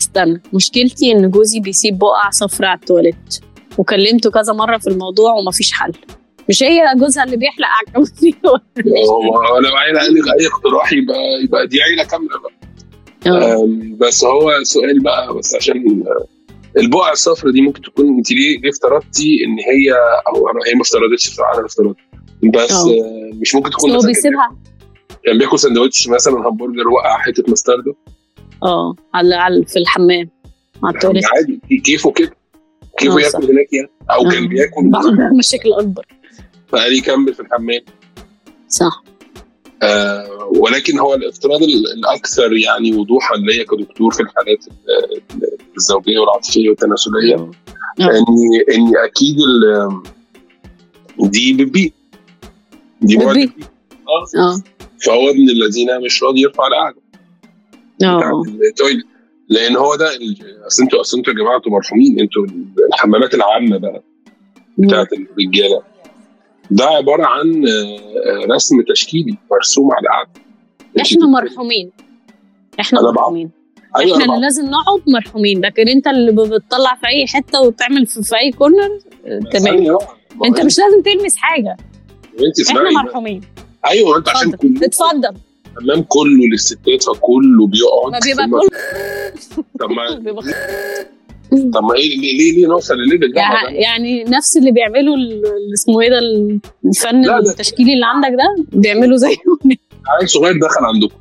استنى مشكلتي إن جوزي بيسيب بقع صفرة على التواليت. وكلمته كذا مرة في الموضوع ومفيش حل. مش هي جوزها اللي بيحلق على هو لو عيله قال لك أي اقتراح يبقى يبقى دي عيلة كاملة بقى. أم، بس هو سؤال بقى بس عشان آه، البقع الصفرا دي ممكن تكون أنت ليه ليه افترضتي إن هي أو أنا- هي ما افترضتش بصراحه أنا افترضت. بس أه. آه، مش ممكن تكون هو بيسيبها كان بياكل سندوتش مثلا همبرجر وقع حتة مستردة آه على على في الحمام على التواليت عادي كيفه كده. كيفه آه، ياكل. هناك يعني؟ أو كان آه. بياكل. مشاكل أكبر. فقال يكمل في الحمام. صح. آه ولكن هو الافتراض ال- الأكثر يعني وضوحا ليا كدكتور في الحالات ال- ال- الزوجية والعاطفية والتناسلية آه. اني إني أكيد ال- دي بتبيع دي آه آه. فهو ابن الذين مش راضي يرفع القعده بتاعت آه التويلت لأن هو ده أصل أنتوا أصل أنتوا يا جماعة أنتوا مرحومين أنتوا الحمامات العامة بقى بتاعت الرجالة. ده عبارة عن آه، آه، رسم تشكيلي مرسوم على القعده إحنا مرحومين. إحنا. مرحومين. أيوه إحنا اللي لازم نقعد مرحومين لكن أنت اللي بتطلع في أي حتة وتعمل في, في أي كورنر آه،. تمام. أنت مش لازم تلمس حاجة. إحنا مرحومين. أيوه أنت عشان اتفضل. كل اتفضل. الحمام كله للستات فكله بيقعد. ما بيبقى ثم- كل طب ما طب ما إيه ليه ليه, ليه نوصل لليفل ده؟ يع- ما ده- يعني نفس اللي بيعمله اسمه إيه ده الفن التشكيلي اللي عندك ده بيعمله زيه. عيل صغير دخل عندكم.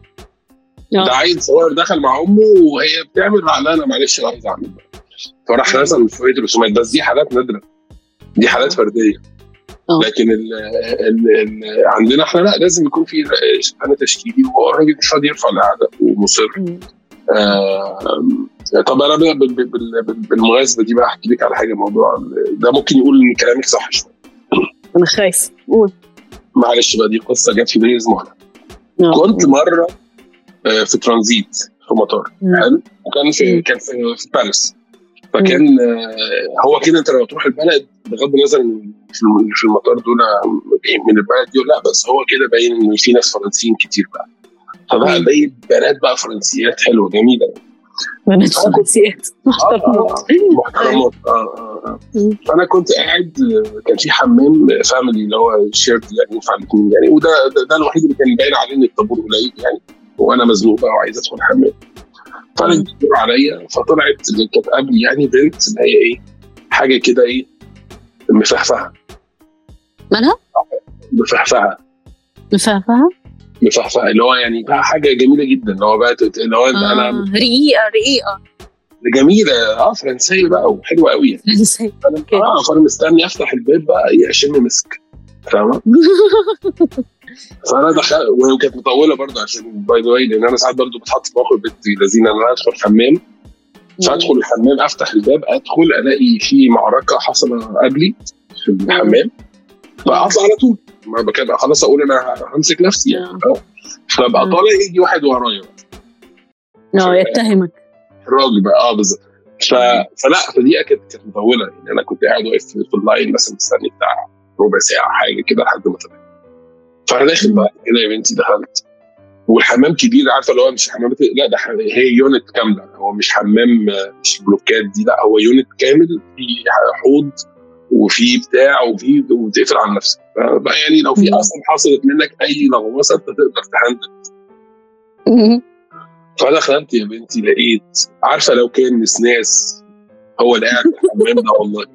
آه. ده عيل صغير دخل مع أمه وهي بتعمل لا أنا معلش أنا عايز أعمل ده. فراح رسم شوية رسومات. بس دي حالات نادرة. دي حالات فردية. لكن ال ال ال عندنا إحنا لا لازم يكون في فن تشكيلي وهو الراجل مش راضي يرفع القعده ومصر. آه طب أنا بالمناسبه دي بقى أحكي لك على حاجة موضوع ده ممكن يقول إن كلامك صح شوية. أنا خايف. قول. معلش بقى دي قصة جت في بالي اسمها آه. كنت مرة آه، في ترانزيت في مطار. حلو؟ وكان في. كان في, في باريس فكان آه، هو كده أنت لما تروح البلد بغض النظر إن في الم- في المطار دول جايين من البلد دي. لا بس هو كده باين إن في ناس فرنسيين كتير بقى. فبقى. باين بنات بقى فرنسيات حلوة جميلة. بنات فرنسيات. محترمات محترمات آه آه آه مم. فأنا كنت قاعد آه، كان في حمام family اللي هو shared يعني ينفع الاثنين يعني. وده ده, ده الوحيد اللي كان باين عليه إن الطابور قليل يعني وأنا مزنوق بقى وعايز أدخل الحمام طلعت الدور عليا فطلعت اللي كانت قبلي يعني بنت اللي هي إيه حاجة كده إيه مفهفهه مالها؟ مفهفهه مفهفها؟ مفهفهه اللي هو يعني بقى حاجة جميلة جدا اللي هو بقى اللي هو أنا آه. رقيقة رقيقة جميلة آه فرنسية بقى وحلوة قوي يعني أوكي. آه فأنا مستني أفتح الباب بقى اشم مسك فاهمة فأنا دخلت وهي كانت مطولة برضه عشان by the way لأن أنا ساعات برضه بتحط في موقف بنت لذينة إن أنا أدخل حمام فأدخل الحمام أفتح الباب أدخل ألاقي في معركة حصل قبلي في الحمام فاطلع على طول. ما بكده خلاص أقول أنا همسك نفسي يعني آه. فبقى مم. طالع يجي واحد ورايا. آه يتهمك. الراجل بقى آه بالظبط. فلا فدي كانت كانت مطولة. يعني أنا كنت قاعد واقف في ال line مثلا مستني بتاع ربع ساعة حاجة كده لحد ما طلع فأنا داخل بقى كده يا بنتي دخلت. والحمام كبير عارفة اللي هو مش حمامات لا ده هي unit كاملة. هو مش حمام آه، مش block ات دي لا هو unit كامل في حوض وفي بتاع وفي وبتقفل على نفسك. بقى يعني لو في. أصلا حصلت منك أي لغوصه أنت تقدر ت handle. فدخلت يا بنتي لقيت عارفة لو كان نسناس هو اللي قاعد في الحمام ده والله.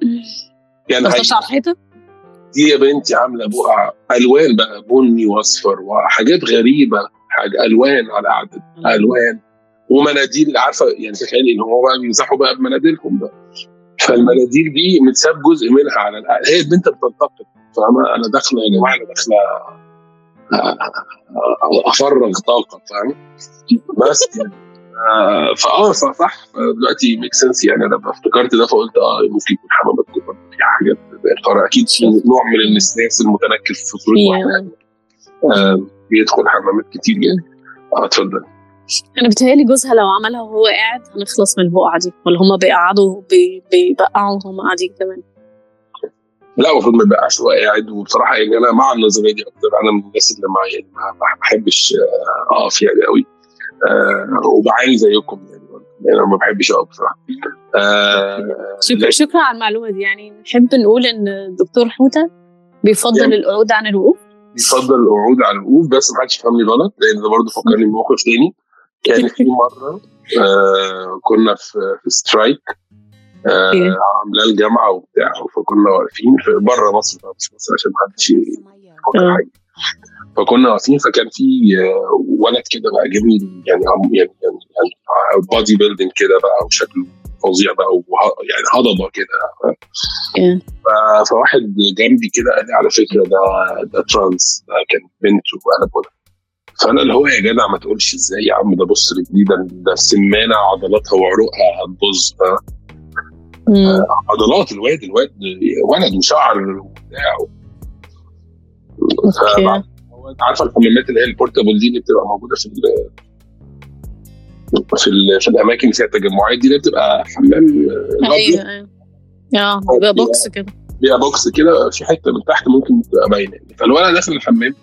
كان على الحيطة؟ دي يا بنتي عاملة بقع ألوان بقى بني وأصفر وحاجات غريبة حاجة ألوان على قعدة ألوان. ومناديل عارفة يعني تخيلي إن هو بقى بيمسحوا بقى بمناديلهم بقى. فالمناديل دي متساب جزء منها على القعدة. هي البنت بتنتقد فاهمة؟ أنا داخلة يا جماعة أنا داخلة أفرغ طاقة فاهمة؟ بس يعني آه، فآه صح دلوقتي make sense يعني. أنا افتكرت ده فقلت آه ممكن يكون حمامات كبر فيها حاجات زي الفرع أكيد في نوع من النسناس المتنكر في صوره واحدة. آه، بيدخل حمامات كتير يعني. آه اتفضل. أنا بتهيألي جوزها لو عملها وهو قاعد هنخلص من البقعه دي ولا هما بيقعدوا بي- بيبقعوا وهم قاعدين كمان. لا المفروض ما يبقاش هو قاعد وبصراحة يعني أنا مع النظرية دي أكتر. أنا من الناس اللي مع يعني ما بحبش آه، أقف يعني قوي آه، وبعاني زيكم يعني يعني أنا ما بحبش أقف بصراحة. آه، شكرا شكرا على المعلومة دي. يعني نحب نقول إن الدكتور حوتة بيفضل يعني- القعود عن الوقوف. بيفضل القعود على الوقوف بس ما حدش يفهمني غلط لأن ده برضه فكرني بموقف تاني. كان في مرة آه كنا في في سترايك آه إيه. عاملاه الجامعة وبتاع فكنا واقفين في بره مصر بقى مش مصر عشان ما حدش يفكر آه. حاجة فكنا واقفين فكان في آه، ولد كده بقى جميل يعني يعني يعني, يعني body building كده بقى وشكله فظيع بقى يعني هضبة كده إيه. فواحد جنبي كده قال لي على فكرة ده ده trans ده كان بنت وقلب ولد فأنا اللي هو يا جدع ما تقولش إزاي يا عم ده بص رجليه ده ده سمانه عضلاتها وعروقها هتبوظ. عضلات الواد الواد ولد وشعر وبتاع. هو انت عارفه الحمامات اللي هي ال portable دي اللي بتبقى موجودة في ال في, ال في الأماكن اللي فيها التجمعات دي اللي بتبقى حمام آه، أيوه أيوه. آه بيبقى بوكس كده. بيبقى بوكس كده في حتة من تحت ممكن تبقى باينة. فالولد داخل الحمام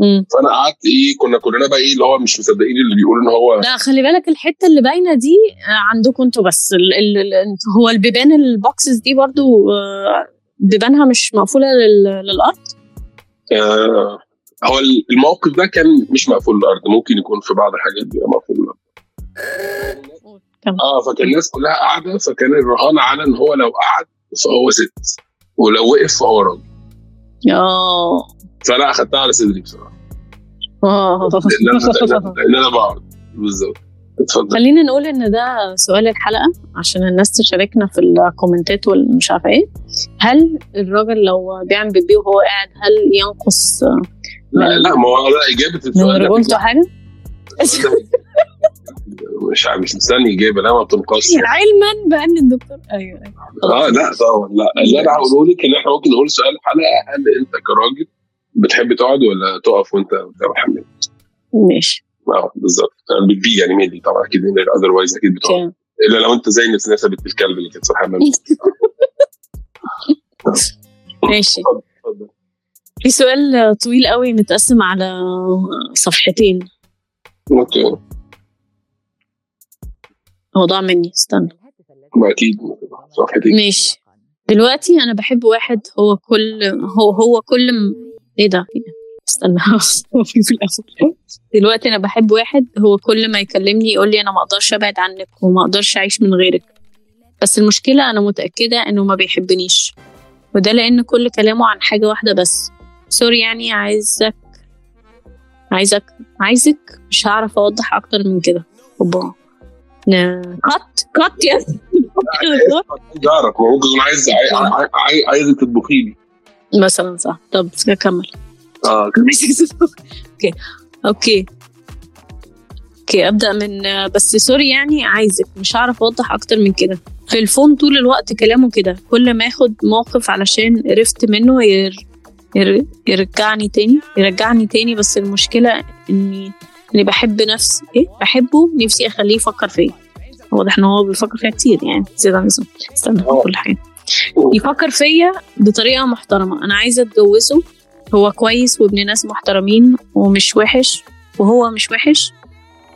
مم. فانا قعدت إيه كنا كلنا بقى إيه اللي هو مش مصدقين اللي بيقول إن هو لا خلي بالك الحتة اللي باينة دي آه، عندكم أنتوا بس. ال ال ال انتوا- هو البيبان البوكسز دي برضو آه، بيبانها مش مقفولة لل- للأرض؟ آه هو الموقف ده كان مش مقفول الأرض ممكن يكون في بعض الحاجات بيبقى مقفول تمام. آه فكان الناس كلها قاعدة فكان الرهان على إن هو لو قعد فهو ست ولو وقف فهو راجل. آه. فأنا أخدتها على صدري بصراحة. آه. لأن أنا بقعد بالظبط اتفضل خلينا نقول إن ده سؤال الحلقة عشان الناس تشاركنا في الكومنتات والمش عارفة إيه هل الراجل لو بيعمل بيبي وهو قاعد هل ينقص لا, لا ما هو لا إجابة السؤال ده رجولته حاجة؟ مش مش مستني إجابة لا ما بتنقصش علما بأن الدكتور أيوه أيوة. آه لا طبعا لا اللي أنا هقوله لك إن إحنا ممكن نقول سؤال الحلقة هل أنت كراجل بتحب تقعد ولا تقف وانت بتعمل حمام؟ ماشي. آه بالظبط. يعني بتبي يعني mainly طبعا أكيد otherwise أكيد بتقعد إلا لو أنت زي الناس نسبت الكلب اللي كانت في الحمام. ماشي. اتفضل. في سؤال طويل قوي متقسم على صفحتين. okay. هو ضاع مني استنى. ما أكيد. صفحتي ماشي. دلوقتي أنا بحب واحد هو كل هو هو كل. إيه ده؟ استنى. دلوقتي أنا بحب واحد هو كل ما يكلمني يقول لي أنا ما أقدرش ابعد عنك وما أقدرش اعيش من غيرك. بس المشكلة أنا متأكدة انه ما بيحبنيش. وده لأن كل كلامه عن حاجة واحدة بس. سوري يعني عايزك عايزك عايزك مش هعرف أوضح أكتر من كده. أوبا. cut cut يا يكون عايز عاي- عاي- عاي- عايزك تطبخي لي مثلا صح. طب كمل. آه okay. okay. okay أبدأ من بس sorry يعني عايزك مش هعرف أوضح أكتر من كده. في الفون طول الوقت كلامه كده. كل ما اخد موقف علشان قرفت منه ير... ير... يرجعني تاني يرجعني تاني. بس المشكلة إني إني بحب نفسي إيه؟ بحبه نفسي أخليه يفكر فيا. واضح إن هو بيفكر فيا كتير يعني. زيادة عن اللزوم. استنى آه. كل حاجة. يفكر فيا بطريقة محترمة. أنا عايزة أتجوزه. هو كويس وابن ناس محترمين ومش وحش وهو مش وحش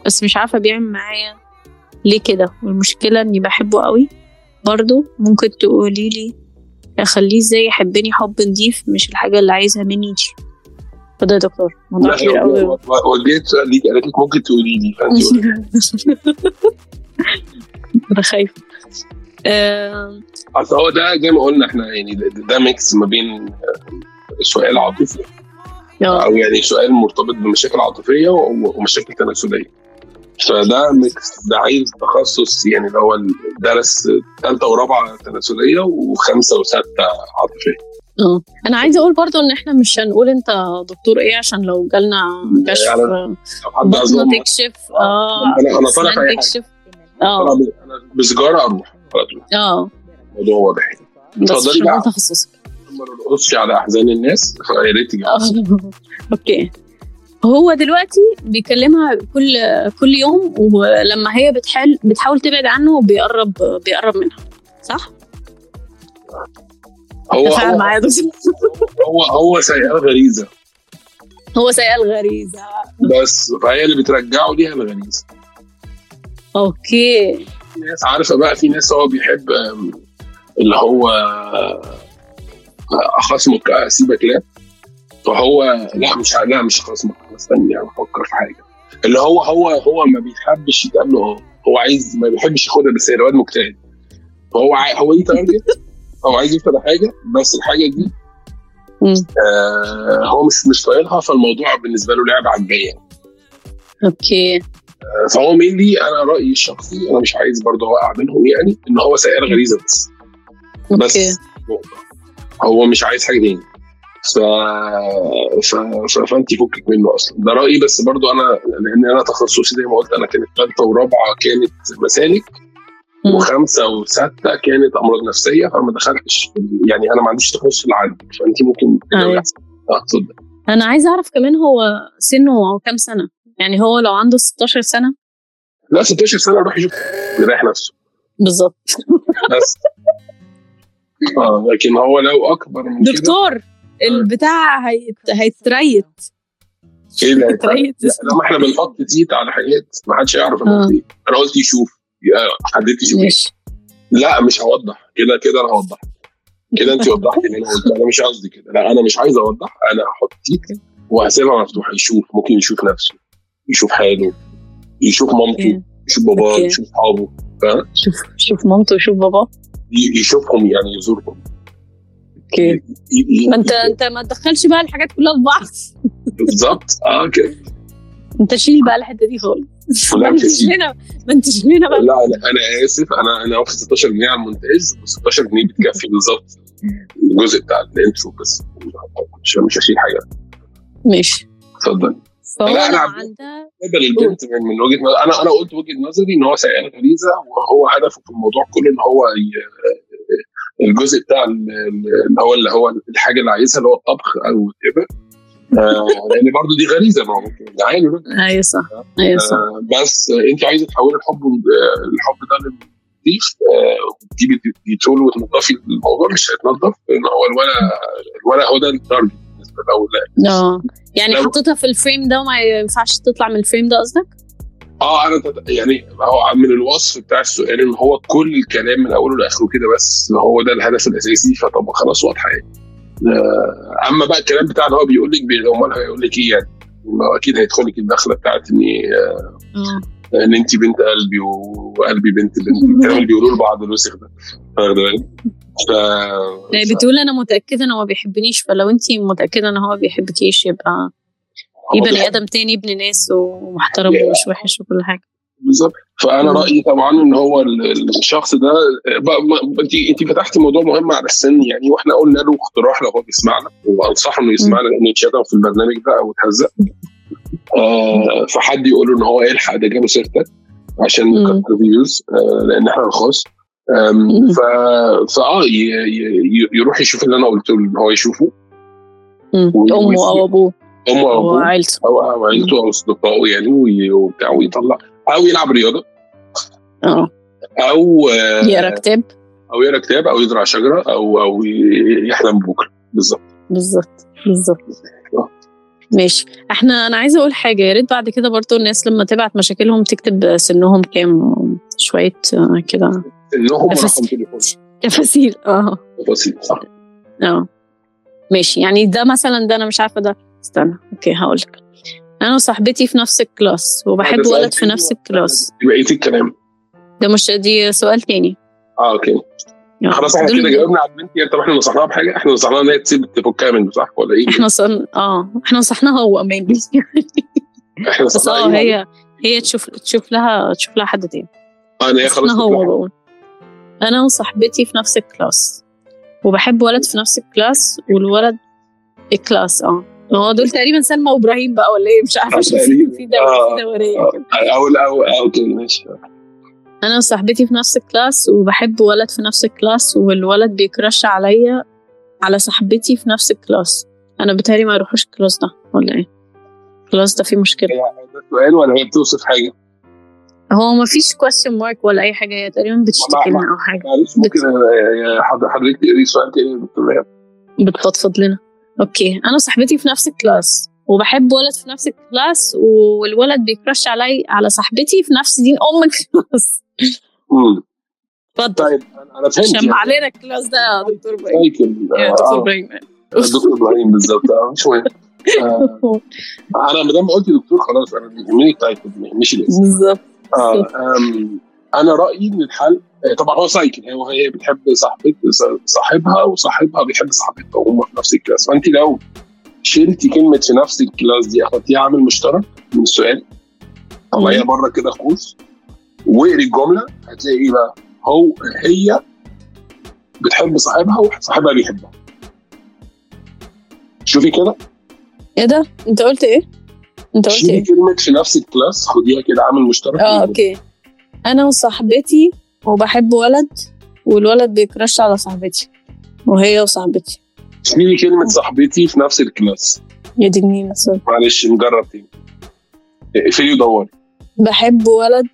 بس مش عارفة بيعمل معايا ليه كده. والمشكلة إني بحبه قوي. برضه ممكن تقولي لي أخليه إزاي يحبني حب نضيف مش الحاجة اللي عايزها مني دي؟ فده يا دكتور. موضوع كبير قوي. وجيت سؤال ليك. قالت لك ممكن تقولي لي. فانت. أنا خايفة. أصل هو ده زي ما قلنا إحنا يعني ده, mix ما بين آه، سؤال عاطفي آه، أو يعني سؤال مرتبط بمشاكل عاطفية ومشاكل تناسلية. فده mix ده عايز تخصص يعني اللي هو درس ثالثة ورابعة تناسلية وخمسة وستة عاطفية. آه. أنا عايزة أقول برضو إن إحنا مش هنقول أنت دكتور إيه عشان لو جالنا كشف يعني بطنة عايز تكشف آه أنا أنا طالع في تكشف. أنا آه. أنا بسجاره أروح آه. الموضوع واضح. اتفضلي بقى. تخصصك ما نرقصش على أحزان الناس فيا ريت آه. أوكي. هو دلوقتي بيكلمها كل كل يوم ولما هي بتحاول بتحاول تبعد عنه بيقرب بيقرب منها. صح؟ هو هو. هو هو سيئة غريزه هو سيئة الغريزة. بس فهي اللي بترجعه ليها الغريزة. أوكي. ناس عارفة بقى في ناس هو بيحب اللي هو آه، اخصمك اسيبك لا. فهو لا مش لا مش هخصمك استني أنا أفكر في حاجة. اللي هو هو هو ما بيحبش يتقابله هو هو عايز ما بيحبش ياخدها بس هي الواد مجتهد. فهو. هو إيه target هو عايز يوصل لحاجه بس الحاجة دي. آه هو مش مش طايقها فالموضوع بالنسبة له لعبة عجباه okay. آه، فهو mainly أنا رأيي الشخصي أنا مش عايز برضه اوقع منهم يعني إن هو سائر غريزة بس. بس. هو مش عايز حاجة تاني. ف... ف... ف... فأنت فكك منه أصلا. ده رأيي بس برضو أنا لأن أنا تخصصي زي ما قلت أنا كانت ثالثه ورابعة كانت مسالك. وخمسة وستة كانت أمراض نفسية فما دخلتش. يعني أنا ما عنديش تخصص في العالم فأنت ممكن أيوة. آه اتفضل. أنا عايزة أعرف كمان هو سنه كام سنة؟ يعني هو لو عنده 16 سنة؟ لا 16 سنة يروح يشوف يريح نفسه. بالظبط. بس. آه لكن هو لو أكبر من دكتور البتاع هيت... هيتريت. إيه لا لما إحنا بنحط زيت على حاجات ما حدش يعرف أنا آه. قلت أنا قلت يشوف حددت يشوف؟ ماشي. لا مش هوضح. كده كده أنا هوضح. كده أنت وضحتي اللي أنا مش قصدي كده. لا أنا مش عايز أوضح. أنا هحط زيت وهسيبها مفتوحة. يشوف. ممكن يشوف نفسه. يشوف حاله. يشوف مامته. يشوف باباه. يشوف اصحابه فاهم شوف شوف مامته وشوف باباه. يشوفهم يعني يزورهم. okay. ما انت أنت ما تدخلش بقى الحاجات كلها في بعض. بالظبط آه كده أنت شيل بقى الحتة دي خالص. ما انتش لنا ما انتش لنا بقى. لا أنا أنا آسف. أنا أنا واخد 16 جنيه على المونتاج و16 جنيه بتكفي بالظبط. الجزء بتاع ال intro بس. مش مش هشيل حاجة. ماشي. اتفضل. فهو لا، عندها بالنسبة للبنت من, من وجهة نظر أنا أنا قلت وجهة نظري إن هو سائل غريزة وهو هدفه في الموضوع كله إن هو. الجزء بتاع ال- ال- اللي هو اللي هو الحاجة اللي عايزها اللي هو الطبخ أو whatever. آه لأن برضه دي غريزة ما هو ممكن ده عادي أيوه صح أيوه صح آه بس أنت عايزة تحولي الحب آه، الحب ده للنظيف وتجيبي ديتول وتنضفي الموضوع مش هيتنضف هو الولا الولا هو ده ال target له آه. يعني لو- حطيتها في ال frame ده وما ينفعش تطلع من ال frame ده قصدك؟ آه أنا يعني هو من الوصف بتاع السؤال إن هو كل الكلام من أوله لآخره كده بس هو ده الهدف الأساسي فطب خلاص واضحة يعني. آه، أما بقى الكلام بتاع اللي هو بيقول لك امال هيقول لك إيه يعني؟ أكيد هيدخل لك الدخلة بتاعت ان آه. ان أنت بنت قلبي وقلبي بنت بنتي الكلام اللي بيقولوه لبعض الوسخ ده. واخد بالك؟ ف يعني ف- بتقول أنا متأكدة إن هو ما بيحبنيش فلو أنت متأكدة إن هو ما بيحبكيش يبقى يبقى بني آدم تاني ابن ناس ومحترم Yeah. ومش وحش وكل حاجة. بالظبط. فأنا. رأيي طبعا إن هو ال- ال- الشخص ده انت أنت فتحتي موضوع مهم على السن. يعني وإحنا قلنا له اقتراح لو هو بيسمعنا وأنصحه إنه يسمعنا لأنه يتشتم في البرنامج ده أو يتهزق آه فحد يقول له إن هو يلحق ده جابه سيرتك عشان مم. نكتر فيوز آه لأن إحنا رخاص. ف فآه يروح يشوف اللي أنا قلت له إن هو يشوفه. أمه أو أبوه. أمه أو أبوه. عيلته. أو عيلته أو أصدقائه يعني وبتاع ويطلع. أو يلعب رياضة. آه. أو آه، يقرأ كتاب. أو يقرأ كتاب أو يزرع شجرة أو أو يحلم بكره بالظبط. بالظبط. بالظبط. ماشي. إحنا أنا عايزة أقول حاجة يا ريت بعد كده برضو الناس لما تبعت مشاكلهم تكتب سنهم كام شوية آه، كده. انهم نفس- رقم تليفون. تفاصيل آه. تفاصيل صح. آه. ماشي يعني ده مثلا ده أنا مش عارفة ده. استنى okay هقول لك أنا وصاحبتي في نفس ال class وبحب ولد في نفس ال class. بقيه الكلام؟ ده مش دي سؤال تاني. آه okay. خلاص إحنا كده جاوبنا على البنت طب إحنا نصحناها بحاجة؟ إحنا نصحناها إن هي تسيب تفكها منه صح ولا إيه؟ إحنا صن... آه إحنا نصحناها هو maybe إحنا بس نصحناها آه إيه؟ هي هي تشوف تشوف لها تشوف لها حد تاني. آه إن هي خلاص هو. بقول. أنا وصاحبتي في نفس ال class. وبحب ولد في نفس ال class والولد ال class آه. هو دول تقريبا سلمى وإبراهيم بقى ولا إيه؟ مش عارفة آه، في آه، دورية آه، كده أو أو أو ماشي. أنا وصاحبتي في نفس ال class وبحب ولد في نفس ال class والولد بي crush عليا على صاحبتي في نفس ال class. أنا بتهيألي ما يروحوش ال class ده ولا إيه؟ ال class ده فيه مشكلة. ده سؤال ولا هي بتوصف حاجة؟ هو ما فيش question mark ولا أي حاجة هي تقريبا بتشتكي لنا أو حاجة. معلش ممكن حضر- حضرتك تقري سؤال تاني يا دكتور ريهام؟ بتفضفض لنا. Okay. أنا صاحبتي في نفس ال class وبحب ولد في نفس ال class والولد بي crush علي على صاحبتي في نفس دين أم ال class. اتفضل. طيب أنا فهمت شمع علينا ال class ده يا دكتور إبراهيم. يا آه، دكتور آه. إبراهيم. دكتور إبراهيم بالظبط. مش مهم آه، أنا ما دام قلت دكتور خلاص أنا بيهمني ال title ما يهمنيش الاسم. بالظبط. أم، أنا رأيي إن الحل آه، طبعا هو cycle. هي وهي بتحب صاحبت صاحبها وصاحبها بيحب صاحبتها وهم في نفس ال class. فأنت لو شلتي كلمة في نفس ال class دي اخدتيها عامل مشترك من السؤال طلعيها بره كده قوس واقري الجمله هتلاقي إيه بقى؟ هو هي بتحب صاحبها وصاحبها بيحبها. شوفي كده. إيه ده؟ أنت قلت إيه؟ أنت قلت إيه؟ كلمة في نفس ال class خديها كده عامل مشترك. آه okay. أنا وصاحبتي وبحب ولد والولد بي crush على صاحبتي وهي وصاحبتي. شيلي كلمة صاحبتي في نفس ال class. يا دي مثلا معلش نجرب تاني. اقفلي ودوري. بحب ولد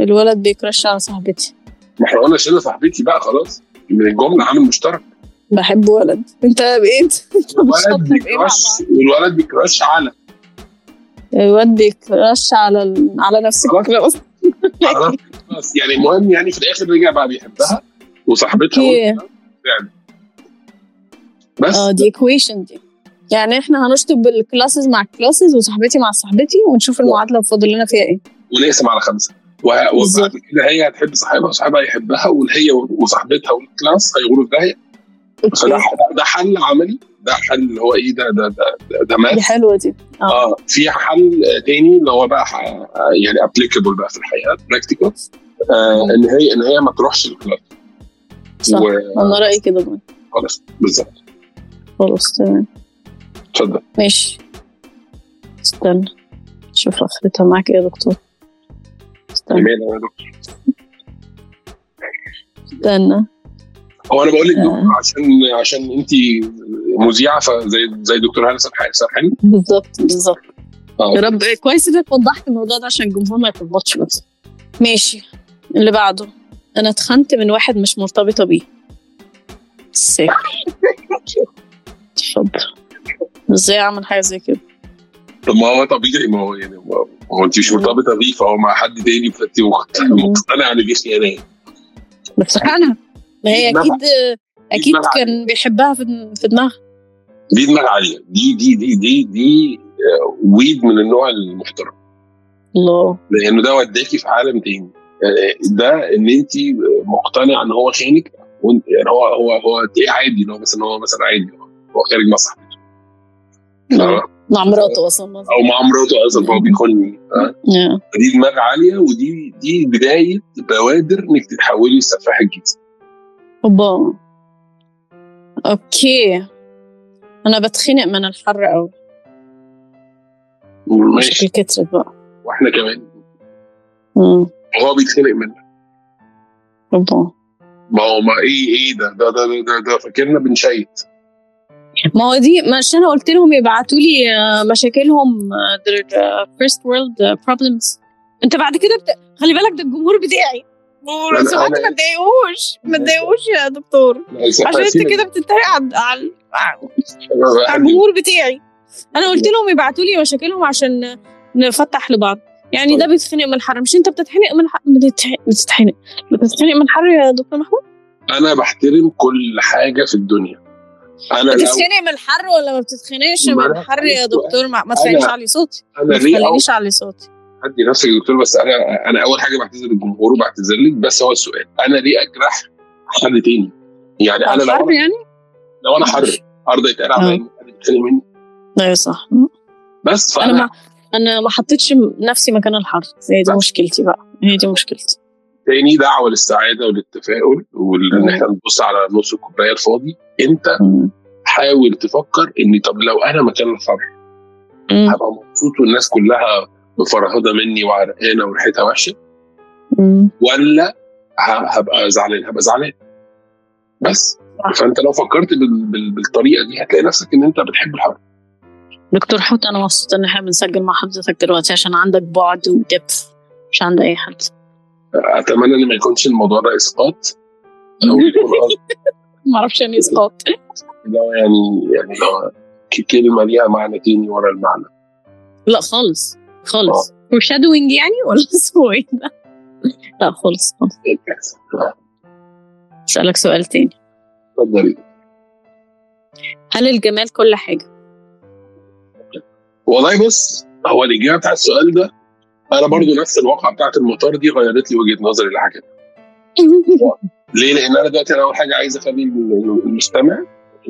الولد بيكرش على صاحبتي. ما إحنا قلنا شيلنا صاحبتي بقى خلاص. من الجملة عامل مشترك. بحب ولد. انت بايه انت الولد إيه مع بيكراش والولد بيكراش على. الواد بيكرش على ال... على نفس خلاص. بس يعني المهم يعني في الآخر رجع بقى بيحبها وصاحبتها فعلا. بس. آه دي equation دي. يعني إحنا هنشطب ال classes مع ال classes وصاحبتي مع صاحبتي ونشوف المعادلة فاضل لنا فيها إيه. ونقسم على خمسة. وبعد كده هي هتحب صاحبها وصاحبها يحبها والهي وصاحبتها وال class هيغوروا في داهيه فده ده حل عملي ده حل اللي هو إيه ده ده ده ده, ده دي حلوة دي. آه. في حل تاني اللي هو بقى يعني applicable بقى في الحياة practical آه إن هي إن هي ما تروحش ال class. صح. أنا رأيي كده برضه. وخلاص بالظبط. خلاص تمام. اتفضل. ماشي. استنى. شوف اخرتها معاك إيه يا دكتور؟ استنى. استنى. هو أنا بقول لك آه. دكتور عشان عشان انت مذيعة فزي زي دكتور هاني سرحان سرحان بالظبط بالظبط. آه. يا رب. كويس إنك وضحت الموضوع ده عشان الجمهور ما يتلخبطش بس. ماشي. اللي بعده. أنا اتخنت من واحد مش مرتبطة بيه. سكر اتفضل. إزاي أعمل حاجة زي كده؟ طب ما هو طبيعي ما هو يعني ما هو انت مش مرتبطة بيه فهو مع حد تاني فانت مقتنعة إن دي خيانة. بس أنا ما هي. أكيد أكيد كان بيحبها في في دماغها. دي دماغ عالية. دي دي دي دي دي آه، ويد من النوع المحترم. الله. لأنه ده وداكي في عالم تاني. آه، ده إن أنت مقتنعة إن هو خانك يعني هو هو هو تلاقيه عادي إن هو مثلا هو مثلا عادي. هو خارج مع صاحبته آه. مع مراته أصلا أو مع مراته أصلا فهو بيخوني آه. آه. دي دماغ عالية ودي دي بداية بوادر إنك تتحولي لسفاح الجنس أوبا. أوكي. أنا بتخنق من الحر قوي ماشي. كترت بقى. وإحنا كمان. مم. هو بيتخانق منك أوبا. ما هو ما إيه إيه ده؟ ده ده ده, ده فاكرنا بنشيت ما هو دي مش أنا قلت لهم يبعتوا لي آه، مشاكلهم world uh, problems. أنت بعد كده بت... خلي بالك ده الجمهور بتاعي. أنا- ما تضايقوش ما تضايقوش يا دكتور. عشان أنت كده بتتريق على على الجمهور بتاعي. أنا قلت لهم يبعتوا لي مشاكلهم عشان نفتح لبعض. يعني ده بيتخنق من الحر. مش أنت بتتخنق من الحر بتتح- بتتخنق. بتتخنق من الحر يا دكتور محمود؟ أنا بحترم كل حاجة في الدنيا. أنا بتتخنق من الحر ولا ما بتتخنقش من أنا الحر يا دكتور؟ ما, ما أنا- تخلينيش علي صوتي. أنا ما تخلينيش علي صوتي. هدي نفسك يا دكتور بس أنا أنا أول حاجة بعتذر للجمهور وبعتذر لك بس هو السؤال أنا ليه أجرح حد تاني؟ يعني أنا لو أنا يعني؟ لو أنا حر ارضى يتقال عليا أنا بتخانق مني. أيوه صح. بس أنا فانا ما أنا ما حطيتش نفسي مكان الحر هي دي. مشكلتي بقى هي دي مشكلتي. تاني دعوة للسعادة والتفاؤل وان إحنا نبص على نص الكوباية الفاضي أنت. حاول تفكر إن طب لو أنا مكان الحر. هبقى مبسوط والناس كلها مفرهدة مني وعرقانة وريحتها وحشة. ولا هبقى زعلان هبقى زعلان بس. فأنت لو فكرت بال... بال... بالطريقة دي هتلاقي نفسك إن أنت بتحب الحر دكتور حوت أنا مبسوطة إن إحنا بنسجل مع حضرتك دلوقتي عشان عندك بعد ودبث مش عند أي حد أتمنى إن ما يكونش الموضوع ده إسقاط. أو ما أعرفش يعني إسقاط. لو يعني يعني لو كلمة ليها معنى تاني ورا المعنى. لا خالص خالص. foreshadowing يعني ولا اسمه إيه ده؟ لا خالص خالص. أسألك سؤال تاني. اتفضلي. هل الجمال كل حاجة؟ والله بص هو الإجابة بتاع السؤال ده أنا برضو نفس الواقعة بتاعت المطار دي غيرت لي وجهة نظري لحاجات ليه؟ لأن أنا دلوقتي أنا أول حاجة عايز أخلي المستمع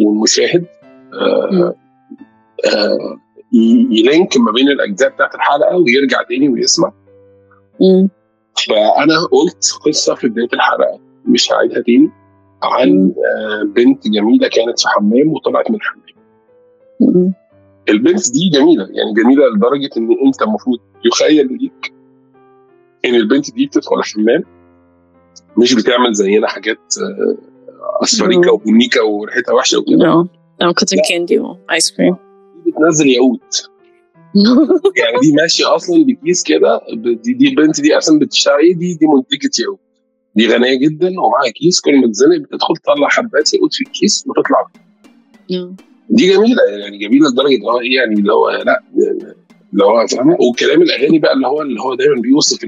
والمشاهد آه آه يلينك ما بين الأجزاء بتاعت الحلقة ويرجع تاني ويسمع. فأنا قلت قصة في بداية الحلقة مش هعيدها تاني عن. آه بنت جميلة كانت في حمام وطلعت من الحمام البنت دي جميلة يعني جميلة لدرجة إن أنت المفروض يخيل ليك إن البنت دي بتدخل الحمام مش بتعمل زينا حاجات آه، اصفر كده وبني كده وريحتها وحشة وكده. آه cotton candy و ice cream دي بتنزل ياقوت. يعني دي ماشية أصلا بكيس كده دي دي البنت دي أصلا بتشتغل إيه دي دي منتجة ياقوت. دي غنية جدا ومعاها كيس كل ما تزنق بتدخل تطلع حبات ياقوت في الكيس وتطلع. دي جميلة يعني جميلة لدرجة اللي هو إيه يعني اللي هو لأ اللي هو فاهمة؟ وكلام الأغاني بقى اللي هو اللي هو دايما بيوصف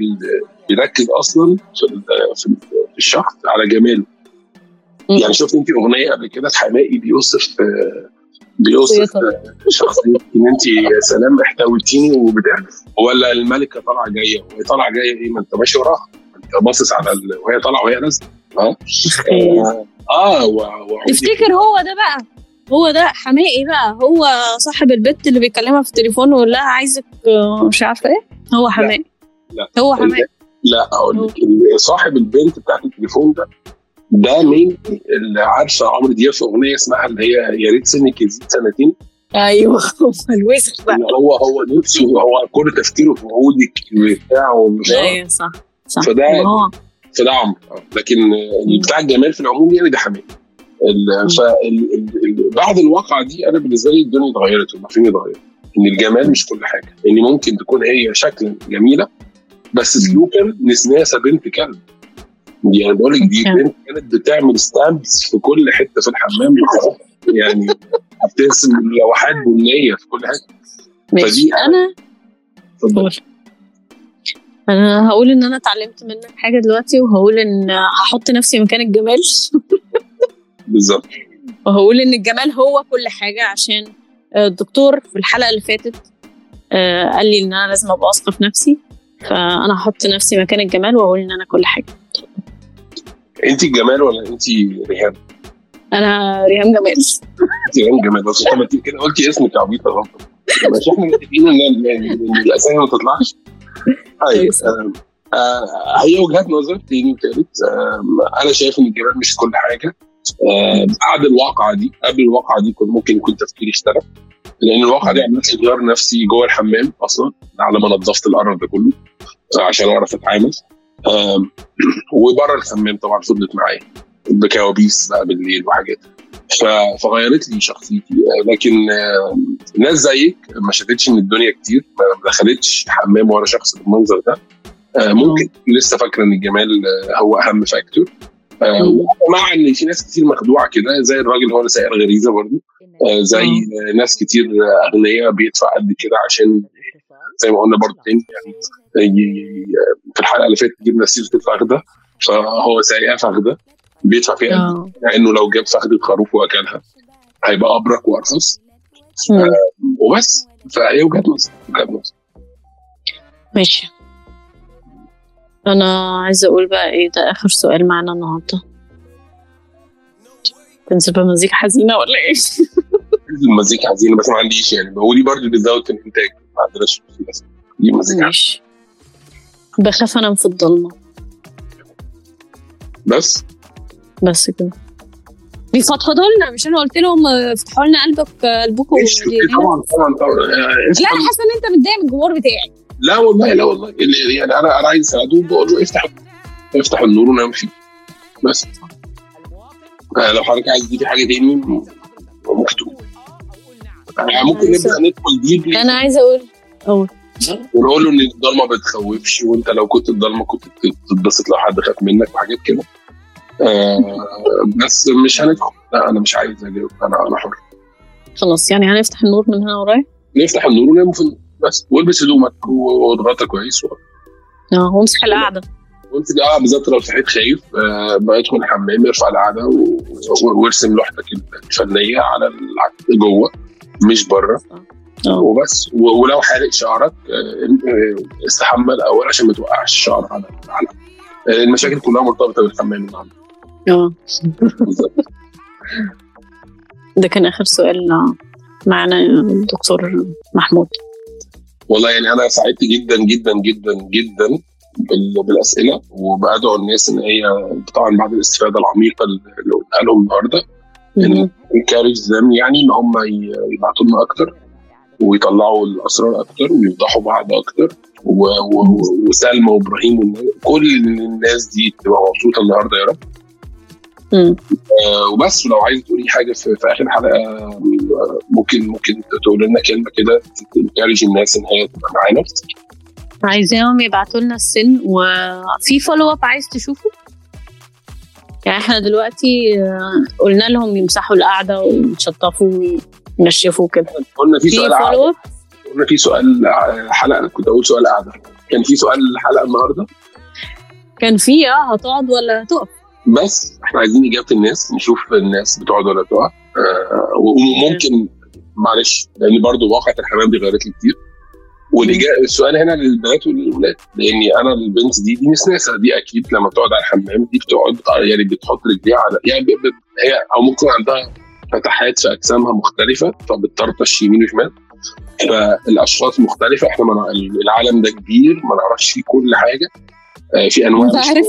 بيركز أصلا في ال- في ال- في الشخص على جماله. يعني شفت انت أغنية قبل كده حمائي بيوصف بيوصف. آه، شخصيه إن انت يا سلام احتويتيني وبتاع ولا الملكة طالعة جاية وهي طالعة جاية إيه ما أنت ماشي وراها أنت باصص على ال... وهي طالعة وهي نازلة آه آه, آه و... و... تفتكر هو ده بقى. هو ده حمائي بقى هو صاحب البت اللي بيكلمها في التليفون ويقول لها عايزك آه، مش عارفة إيه؟ هو حمائي لا. هو حمائي لا أقول لك صاحب البنت بتاعت التليفون ده ده مين؟ اللي عارفة عمرو دياب في أغنية اسمها اللي هي يا ريت سنك يزيد سنتين؟ أيوه هو الوسخ بقى. اللي هو هو نفسه هو كل تفكيره في عودك بتاعه مش عارف. أيوه صح صح. فده- فده عمرو. لكن آه، بتاع الجمال في العموم يعني ده حماد ال- فال- ال- ال- بعد الواقعة دي أنا بالنسبة لي الدنيا اتغيرت والمفاهيم اتغيرت إن الجمال مش كل حاجة. إن ممكن تكون هي شكلا جميلة بس سلوكا نسناسه بنت كلب. يعني بقول لك دي. بنت كانت بتعمل ستامبس في كل حتة في الحمام. يعني بترسم لوحات بنية في كل حتة. فدي- أنا اتفضل. أنا هقول إن أنا اتعلمت منك حاجة دلوقتي وهقول إن هحط نفسي مكان الجمال. بالظبط. وهقول إن الجمال هو كل حاجة عشان آه، الدكتور في الحلقة اللي فاتت آه، قال لي إن أنا لازم أبقى واثقة في نفسي فأنا هحط نفسي مكان الجمال واقول إن أنا كل حاجة. انت الجمال ولا انت ريهام؟ أنا ريهام جمال. انت ريهام جمال. بس انت ما كده قلتي اسمك عبيطة غلط مش إحنا متفقين إن الأسامي ما تطلعش. طيب آه هي وجهات نظر تاني وتالت أنا شايف إن الجمال مش كل حاجة. بعد الواقعة دي قبل الواقعة دي كنت ممكن يكون تفكيري اختلف لأن الواقعة دي عملت لي غيار نفسي جوه الحمام أصلا على ما نظفت القرف ده كله آه، عشان أعرف أتعامل. وبره الحمام طبعا فضلت معايا بكوابيس بقى بالليل وحاجات. فغيرت لي شخصيتي. آه، لكن آه، ناس زيك ما شافتش من الدنيا كتير ما دخلتش حمام ولا شخص بالمنظر ده. آه، ممكن لسه فاكره إن الجمال آه، هو أهم فاكتور. آه،. مع إن في ناس كتير مخدوعة كده زي الراجل هو اللي سائق الغريزة برضه آه، زي آه، ناس كتير آه، أغنياء بيدفع قد كده عشان زي ما قلنا برضه تاني يعني ي- في الحلقة اللي فاتت جبنا سيره الفخدة فهو سايقها فخدة بيدفع فيها قد آه. مع إنه لو جاب فخدة خروف وأكلها هيبقى أبرك وأرخص. وبس. فهي وجهة نظر وجهة نظر. ماشي. أنا عايزة أقول بقى إيه ده آخر سؤال معانا النهارده. تنزل بمزيكا حزينة ولا إيه؟ المزيكا عايزين بس ما عنديش يعني. ودي برضه بتزود في الإنتاج ما عندناش فلوس. دي مزيكا. ماشي. بخاف انام في الضلمه بس؟ بس كده. بيفضفضوا لنا مش أنا قلت لهم افتحوا لنا قلبك قلبكم طبعا طبعا طبعا. لا أنا حاسة إن أنت متضايق من الجمهور بتاعي. لا والله لا والله. اللي- يعني أنا أنا عايز اساعده بقول له افتح افتح النور ونام فيه. بس. آه، لو حضرتك عايز تجيبي حاجة تاني ممكن تقول. آه، ممكن نبدأ ندخل ديبلي أنا عايزة أقول. أقول. ونقول له إن الضلمة ما بتخوفش وأنت لو كنت الضلمة كنت تتبسط لو حد خاف منك وحاجات كده. آه بس مش هندخل. لا أنا مش عايز أجاوب. أنا أنا حر. خلاص يعني هنفتح النور من هنا ورايا نفتح النور وننام في النور. بس. والبس هدومك واتغطى كويس و- آه وامسح القعدة. وانت آه بالذات لو صحيت خايف آه ادخل الحمام ارفع القعدة و- وارسم لوحدك الفنية على جوه مش بره. آه. وبس. ولو حالق شعرك آه، آه، استحمى الأول عشان ما توقعش الشعر على على المشاكل كلها مرتبطة بالحمام النهارده. آه. بالظبط. ده كان آخر سؤال معنا يا دكتور محمود. والله يعني أنا سعدت جدا جدا جدا جدا بال- بالأسئلة وبدعو الناس إن هي طبعا بعد الاستفادة العميقة اللي قلتها لهم النهارده مهم. انكارج ذم يعني إن هم يبعتوا لنا أكتر ويطلعوا الأسرار أكتر ويفضحوا بعض أكتر و- و- وسلمى وإبراهيم كل الناس دي تبقى مبسوطة النهارده يا رب. آه، وبس ولو عايز تقولي حاجة في, في آخر حلقة آه، ممكن ممكن تقول لنا كلمة كده ت encourage الناس إن هي تبقى معانا. عايزاهم يبعتوا لنا السن وفي follow up عايز تشوفه؟ يعني إحنا دلوقتي آه، قلنا لهم يمسحوا القعدة ويشطفوا وينشفوا كده. قلنا في سؤال follow up. قلنا في سؤال حلقة كنت أقول سؤال قعدة. كان في سؤال حلقة النهارده؟ كان في آه هتقعد ولا هتقف؟ بس إحنا عايزين اجابه الناس نشوف الناس بتقعد ولا تقف آه وممكن معلش لأن برضو واقعة الحمام دي غيرت لي كتير. والاجابه السؤال هنا للبنات وللولاد لأني أنا البنت دي دي نسناسه دي أكيد لما بتقعد على الحمام دي بتقعد يعني بتحط رجليها على يعني هي أو ممكن عندها فتحات في أجسامها مختلفة فبتطرطش يمين وشمال. فالأشخاص مختلفة. إحنا ما العالم ده كبير ما نعرفش فيه كل حاجة. آه، في أنواع مش عارف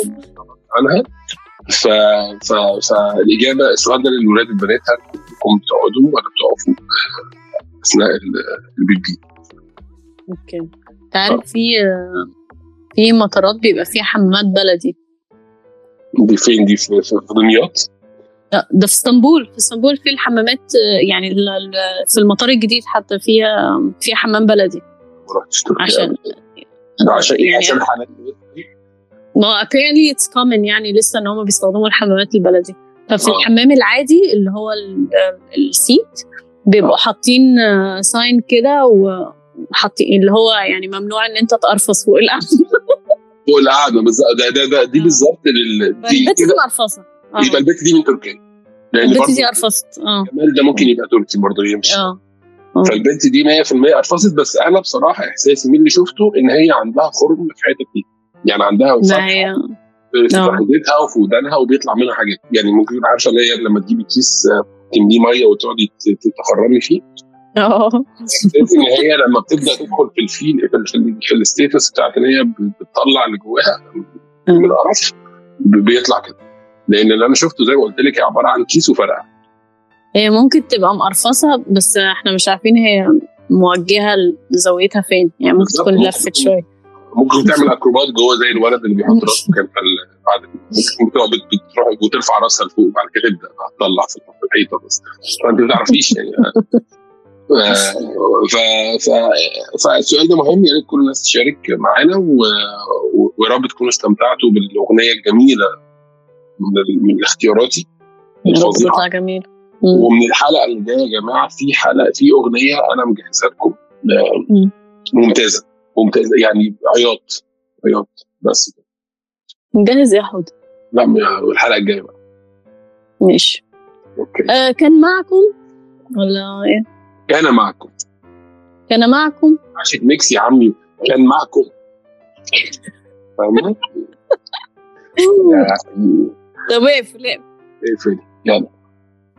عنها. ف... ف... فالاجابه السؤال ده للولاد البنات هل كنتم بتقعدوا ولا بتقفوا؟ أثناء ال- البيبي أوكي. تعرف في في مطارات بيبقى فيها حمامات بلدي. دي فين؟ دي في, في في دمياط؟ لا، ده في اسطنبول. في اسطنبول في الحمامات يعني ال- ال- في المطار الجديد حتى فيها فيها حمام بلدي. ما رحتش تركيا؟ عشان عشان إيه؟ يعني عشان الحالات ما apparently it's common يعني لسه إن هم بيستخدموا الحمامات البلدي ففي آه. الحمام العادي اللي هو ال- ال seat بيبقوا آه. حاطين sign كده وحاطين اللي هو يعني ممنوع إن أنت تقرفص فوق القعدة فوق القعدة بالظبط ده, ده, ده دي آه. بالظبط البت دي مقرفصة آه. يبقى البت دي من تركيا لأن البت دي قرفصت آه الجمال ده ممكن يبقى تركي برضه يمشي آه آه. فالبنت دي 100% قرفصت بس أنا بصراحة إحساسي من اللي شفته إن هي عندها خرم في حتة دي يعني عندها هي في آه. فخدتها وفي ودانها وبيطلع منها حاجات. يعني ممكن تبقى عارفة اللي هي لما تجيبي كيس آه، تمليه مية وتقعدي تخرمي فيه. آه. إن هي لما بتبدأ تدخل في ال feel في, ال- في ال status بتاعت ان هي بتطلع اللي جواها من القرف بيطلع كده. لأن اللي أنا شفته زي ما قلت لك هي عبارة عن كيس وفرقة. هي ممكن تبقى مقرفصة بس إحنا مش عارفين هي موجهة لزاويتها فين. يعني ممكن تكون لفت شوية. ممكن تعمل اكروبات جوه زي الولد اللي بيحط راسه كان في ال- بعد ممكن تقعد بت- بتروح وترفع راسها لفوق وبعد كده تبدأ هتطلع في الحيطة بس. فأنت ما تعرفيش يعني. ف... ف... فالسؤال ده مهم يا ريت كل الناس تشارك معانا و... ويا رب تكونوا استمتعتوا بالأغنية الجميلة من. من اختياراتي. الفظيعة. تطلع جميل. ومن الحلقة اللي جاية يا جماعة في حلقة في أغنية أنا مجهزها لكم مم. ممتازة. ممتازه يعني عياط عياط بس. كده. جاهز يا حود. لا الحلقة الجاية بقى. ماشي. Okay. آه كان معكم ولا إيه؟ كان معكم. كان معكم. عشان mix يا عمي. كان معكم. فاهمة؟ يعني طب اقفل. اقفل. يلا.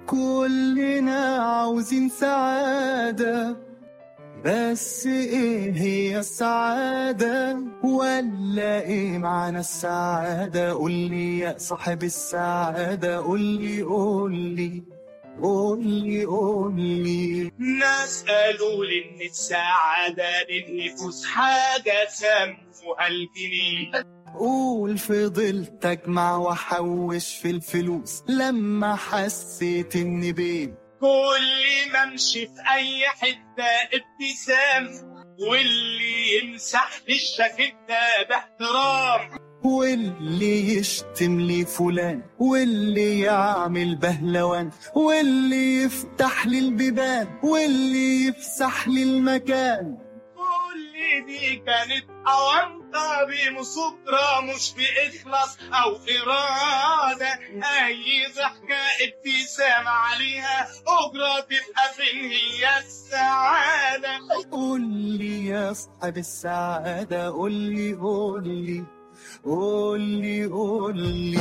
كلنا عاوزين سعادة. بس إيه هي السعادة؟ ولا إيه معنى السعادة؟ قولي يا صاحب السعادة قولي قولي قولي قولي ناس قالوا لي إن السعادة للنفوس حاجة سموها الجنيه قول فضلت اجمع واحوش في الفلوس. لما حسيت اني بين كل ما امشي في أي حتة ابتسام واللي يمسح لي الشكل ده باحترام. واللي يشتم لي فلان واللي يعمل بهلوان واللي يفتح لي البيبان واللي يفسح لي المكان. كل دي كانت أونطة ضحكة بمصدرة مش بإخلاص أو إرادة. أي ضحكة ابتسامة عليها أجرة تبقى فين هي السعادة قول لي يا صاحب السعادة قول لي قول لي قول لي قول لي.